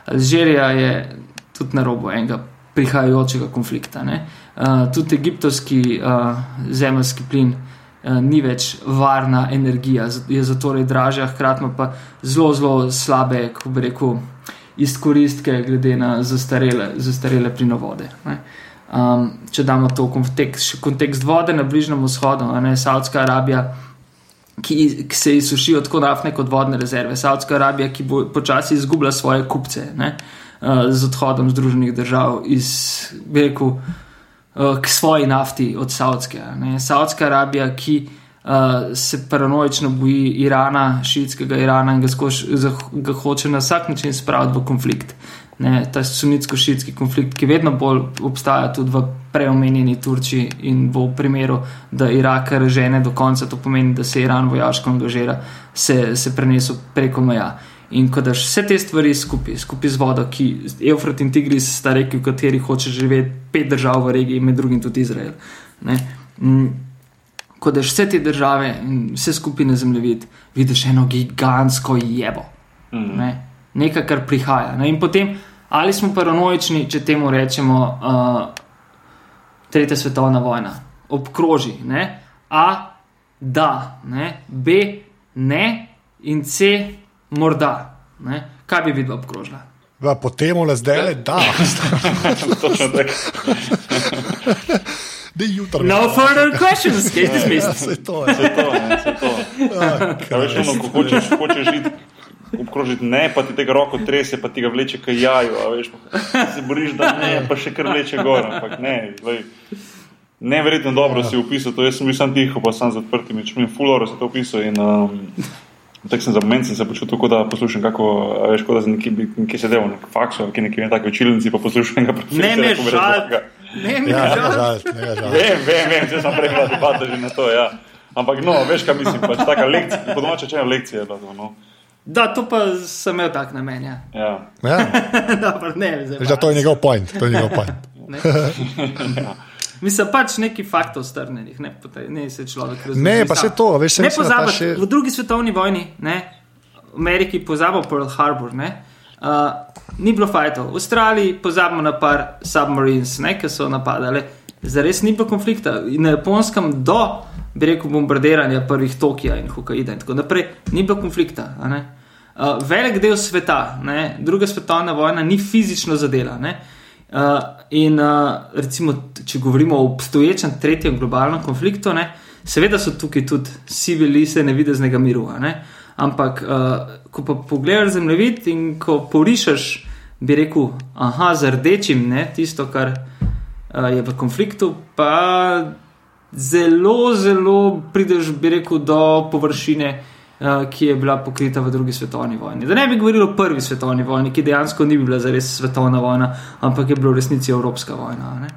Alžirija je tudi na robu enega prihajajočega konflikta. Uh, tudi egiptovski uh, zemljski plin uh, ni več varna energija, je zato dražja, hkrati pa zelo, zelo slabe, kako bi rekel, izkoristke, glede na zastarele, zastarele plinovode. Um, če damo to v kontekst, kontekst vode na Bližnjem vzhodu, ne Saudska Arabija. Ki, ki se izsušijo tako naftne kot vodne rezerve. Saudska Arabija, ki bo počasi izgubila svoje kupce. Uh, uh, z odhodom Združenih držav iz, rekel, uh, k svoji nafti od Saudske. Ne. Saudska Arabija, ki uh, se paranoično boji Irana, šiitskega Irana in ga, skoš, ga hoče na vsak način spraviti v konflikt. Ne, ta sunitsko-šitski konflikt, ki vedno bolj obstaja tudi v preomenjeni Turčiji in bo v primeru, da Irak režene do konca, to pomeni, da se Iran vojaško angažira, se, se prenesel preko meja. In ko daš vse te stvari skupaj, skupaj z vodo, ki Eufrat in Tigris sta reki, v kateri hoče živeti pet držav v regiji, med drugim tudi Izrael. Ne? Mm, ko daš vse te države in vse skupaj na zemljevid, vidiš eno gigantsko jebo. Mm. Ne? Nekaj, kar prihaja. Ne? In potem, ali smo paranoični, če temu rečemo uh, Tretja svetovna vojna, obkroži. Ne? A, da, ne? B, ne, in C, morda. Ne? Kaj bi videl obkrožila? Potem le zdaj le da. <laughs> No further questions, kaj ti misliš? Vse to je. Vse to je. Vse to. Kaj veš, ono, ko hočeš, hočeš žiti. Obkrožiti ne, pa ti tega roko trese, pa ti ga vleče kaj jaju, a veš, pa se boriš, da ne, pa še kar vleče gor, ampak ne, lej. Neverjetno dobro si opisal to, jaz sem bil sam tiho, pa sam z odprtimi očmi, fuloro si to opisal in um, Tako sem za moment se počutil, kot da poslušam, kako veš, kot da sem nekje, nekje sedel, nek faks, ki nekje ne tako učilnici, pa poslušam nekaj profesora. Ne, ne, žal. Ne, ne, ja, žal. Ne, žal. Vem, vem, vem, če sem prej gledal debate že na to, ja. Ampak, no, veš, kaj mislim, pač taka lekcija, po domače če je lekcija. je bila to, No. Da, to pa sem imel tak namen. Ja. Ja. Ja, <laughs> Dobro, ne, zdaj veš, da to je njegov point. To je njegov point. Ne. <laughs> <laughs> Mislim, pač neki faktov strnenih, ne, ne se človek razume. Ne, pa se to, veš, se Ne pozabiti, še- v drugi svetovni vojni, ne, v Ameriki pozabo Pearl Harbor, ne, uh, ni bilo fajtov, v Avstraliji pozabimo na par submarines, ne, ki so napadali. Zares ni bilo konflikta. In na japonskem do, bi rekel, bombardiranja prvih Tokija in Hokkaida in tako naprej, ni bilo konflikta. Uh, velik del sveta, ne, druga svetovna vojna, ni fizično zadela. Ne. Uh, in uh, recimo, če govorimo o obstoječem tretjem globalnem konfliktu, ne, seveda so tukaj tudi civili, se nevideznega miru. Ne. Ampak, uh, ko pa pogledaš zemljevid in ko porišeš, bi rekel, aha, z rdečim, ne, tisto, kar uh, je v konfliktu, pa zelo, zelo prideš, bi rekel, do površine, ki je bila pokrita v drugi svetovni vojni. Da ne bi govorili o prvi svetovni vojni, ki dejansko ni bila zares svetovna vojna, ampak je bila v resnici evropska vojna. Ne?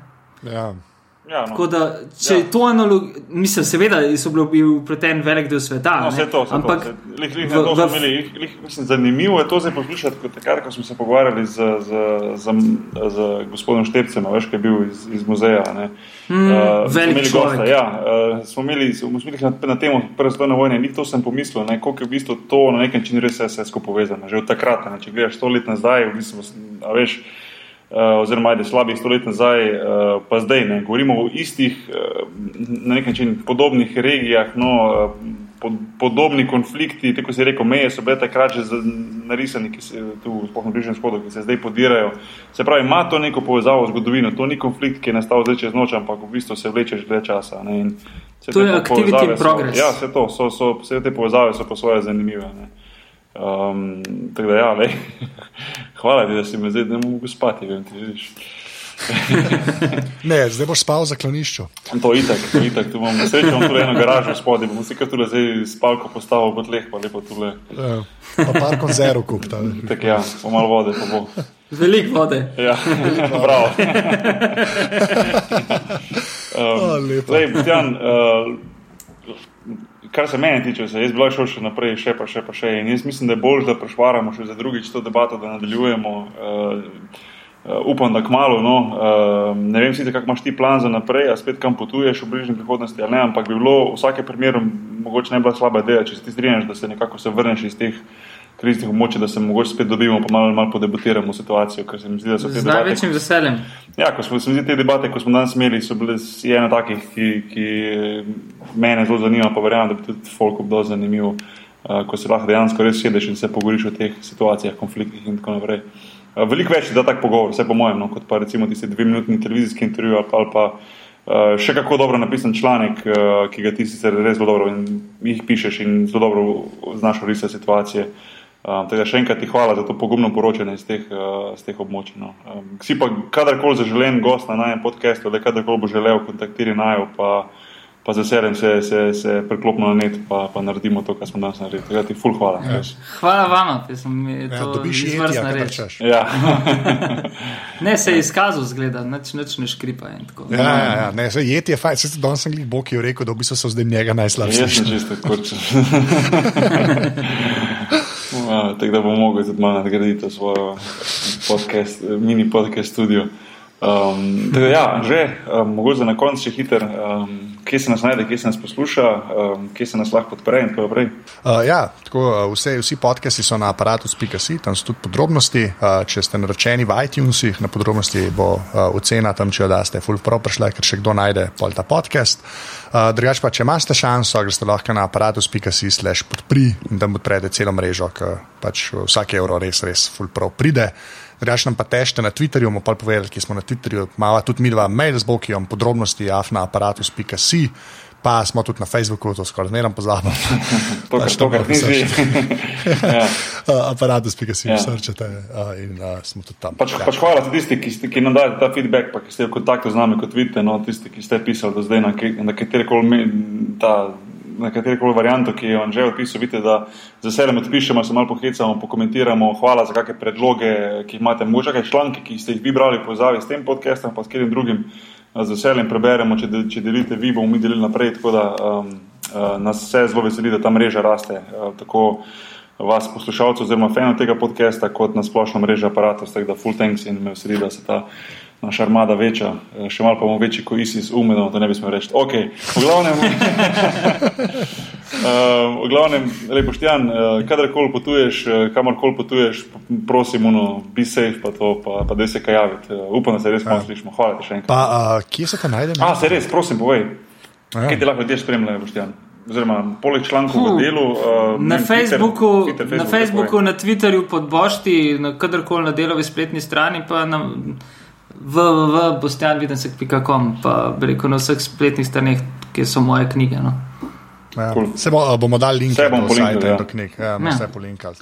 Ja. Ja, no. Tako da, če Ja. to analogijo, mislim, seveda so bili upleten velik del sveta. No, vse to, vse ampak to. Vse, lih, lih, v- to v- imeli, lih, lih, mislim, zanimivo je to zdaj poslušati, kot takrat, ko smo se pogovarjali z, z, z, z gospodom Štepcem, veš, ki je bil iz, iz muzeja. Ne. Mm, Uh, velik človek. Ja, uh, smo imeli, smo imeli na, na temo Prve svetovne vojne, ni to sem pomislil, ne, koliko je v bistvu to na nek način res vse, skupaj povezano. Že od takrat, ne, če gledaš sto let nazaj, v bistvu, a veš, oziroma ajde slabih sto let nazaj, uh, pa zdaj ne. Govorimo o istih, uh, na nek način podobnih regijah, no, pod, podobni konflikti, tako si rekel, meje so bile takrat že narisani, ki se tu sploh na Bližnjem shodu, ki se zdaj podirajo. Se pravi, ima to neko povezavo z zgodovino, to ni konflikt, ki je nastal zdaj čez noč, ampak v bistvu se vleče že dlje časa. Ne, To je so- progress. Ja, vse to, so, so, vse te povezave so po svoje zanimive. Ne. Um, tako da, ja, lej. hvala ti, da si me zdaj ne mogel spati, vem ti, vidiš. Ne, zdaj boš spal v zaklonišču. To je itak, to je itak, tu imam srečo, imam tudi eno garažo spodaj, bom si kar tule zdaj spalko postavil pod leh, pa lepo tule. Ja. Pa par konzerv kup. ta. Tako ja, pa malo vode, pa bo. Veliko vode. Ja, <laughs> bravo. <laughs> O, um, lepo. zdaj, Botjan, uh, kar se mene tiče, se jaz bi lahko šel še naprej, še pa še pa še. In jaz mislim, da je bolj, da prešvaramo še za drugič to debato, da nadaljujemo. Uh, Uh, upam, da kmalo, no, uh, ne vem, sicer, kako imaš ti plan za naprej, a spet kam potuješ v bližnji prihodnosti, ali ne, ampak bi bilo v vsakem primeru mogoče ne bila slaba ideja, če se ti strinjaš, da se nekako se vrneš iz teh kriznih območij, da se mogoče spet dobimo, pa malo, malo podebatiramo situacijo, zdi, da Z debate, največjim veseljem. Ja, ko smo se mi zdi, te debate, ko smo danes imeli, so bile ena takih, ki, ki mene zelo zanima, pa verjamem, da bi tudi folk obdol zanimivo, uh, ko se lahko dejansko res sedeš in se pogovoriš o teh situacijah, konfliktih in tako naprej. Uh, veliko več je za tak pogovor, vse po mojem, no, kot pa recimo tisti dve minutni televizijski intervju ali pa, ali pa uh, še kako dobro napisan članek, uh, ki ga ti sicer res zelo dobro in jih pišeš in zelo dobro znaš risati situacije. Um, tako da še enkrat ti hvala za to pogumno poročanje iz teh, uh, z teh območij. No. Um, si pa kadarkoli zaželen gost na najem podkastu, ali kadarkoli bo želel, kontaktiri najo, pa, pa z veseljem se, se, se preklopimo na net, pa, pa naredimo to, kar smo danes naredili. Da ti ful hvala. Ja. Hvala vama, da sem mi Ja, to dobiš izvrstna reč. Ja. <laughs> <laughs> Ne, se je izkazal, zgleda, nič, nič ne škripa. in tako. Ja, ja, ja. Ne, saj jeti je fajn. Saj danes sem jih Bog je rekel, da v bistvu so zdaj njega najslabši. Jaz sem čisto kurčen. <laughs> Ja, Tako da bom mogel tudi malo nadgraditi to svojo podcast, mini podcast studio. Um, da, ja, že, um, mogoče na koncu še hiter, um, kje se nas najde, kje se nas posluša, um, kje se nas lahko podpre in tako naprej. Uh, ja, tako, uh, vse, vsi podcasti so na aparatu.si, tam so tudi podrobnosti. Uh, če ste naročeni v iTunesih, na podrobnosti bo uh, ocena tam, če jo daste, full pro prišla, ker še kdo najde pol ta podcast. Uh, drugač pa, če imate šanso, greste lahko na aparatus.si slash podpri in tam podprete celo mrežo, ker pač vsak evro res, res full pro pride. Drugač nam pa tešte na Twitterju, bomo pa povedali, ki smo na Twitterju, imamo tudi mi dva mail z Bokijem, podrobnosti afnaaparatus.si, pa smo tudi na Facebooku, to skoraj zmeraj pozabimo. To, kar Pač to, kar nisi. <laughs> ja. <laughs> uh, aparatus.si Ja. ja. srčete uh, in uh, smo tudi tam. Pač, ja. pač hvala tisti, ki, ste, ki nam dajete ta feedback, pa ki ste v kontaktu z nami, kot vidite, no, tisti, ki ste pisali do zdaj na, na katerikoli me- ta- na katerikoli varianto, ki je on že opisal, vidite, da z veseljem odpišemo, se malo pohecamo, pokomentiramo, hvala za kakšne predloge, ki jih imate, mogoče kakšne članke, ki ste jih vi brali v povezavi s tem podcastom, pa s katerim drugim, eh, z veseljem preberemo, če, de, če delite vi, bomo mi delili naprej, tako da um, Uh, nas vse zelo veseli, da ta mreža raste. Uh, tako vas, poslušalcev, oziroma fanov tega podcasta, kot na splošno mrežo aparatov, tako da full thanks in me veseli, da se ta naša armada veča, uh, še malo pa bomo večji kot ISIS, umedno, da ne bi smeli reči. Ok, v glavnem. Uh, <laughs> v glavnem, lepo štjan, uh, kadarkoli potuješ, kamorkoli potuješ, prosim, uno, be safe, pa to, pa, pa da se kaj javiti. Upam, da se res malo slišimo. Hvala ti še enkrat. Pa, uh, kje se te najde? A, se res, prosim, povej. Ja. Kaj ti lahko ljudje spremljajo, Boštjan? Oziroma, poleg člankov v delu. Uh, na, vem, Facebooku, Twitter, Twitter, Facebook, na Facebooku, na Twitterju, pod Bošti, na kadarkoli na delovi spletni strani, pa na www.bostjanvidensek.com, pa reko na vseh spletnih straneh, kjer so moje knjige. No. Ja. Cool. Se bo, bomo dali link na sajt ja. do knjig. Ja, ja. Vse polinkali.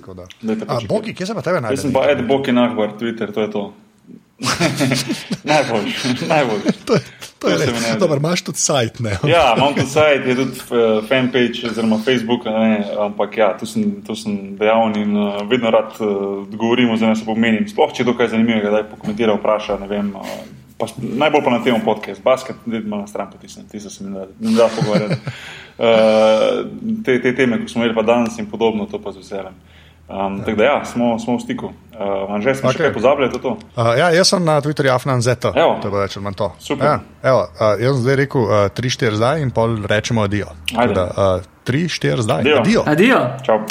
Boki, kje se pa tebe najde? Jaz sem pa Ed Boki Nahbar, Twitter, to je to. <laughs> najbolj, najbolj. to je, to je res. Dobro, imaš tudi sajt, ne? ja, imam tudi sajt, je tudi uh, fanpage, oziroma Facebook, ne, ampak ja, tu sem, tu sem dejavn in uh, vedno rad uh, govorim, oziroma se pomenim. Sploh, če je to kaj zanimivega, da je pokomentira, vpraša, vem. Uh, Pa, najbolj pa na tem podkastu, basket, da malo na stran potisnem, ti se mi da, da pogovarjati. Uh, <laughs> te, te teme, ko smo imeli pa danes in podobno, to pa z veseljem. Um, tako da ja, smo, smo v stiku. Uh, Anže, smo okay. še kaj pozabili, to? to? Uh, ja, jaz sem na Twitterju Afnan Zeta. To bo več ali manj to. Super. Ja, evo, uh, jaz sem zdaj rekel 3-4 uh, zdaj in pol rečemo adijo. 3-4 zdaj. Adijo. Adijo. Čau.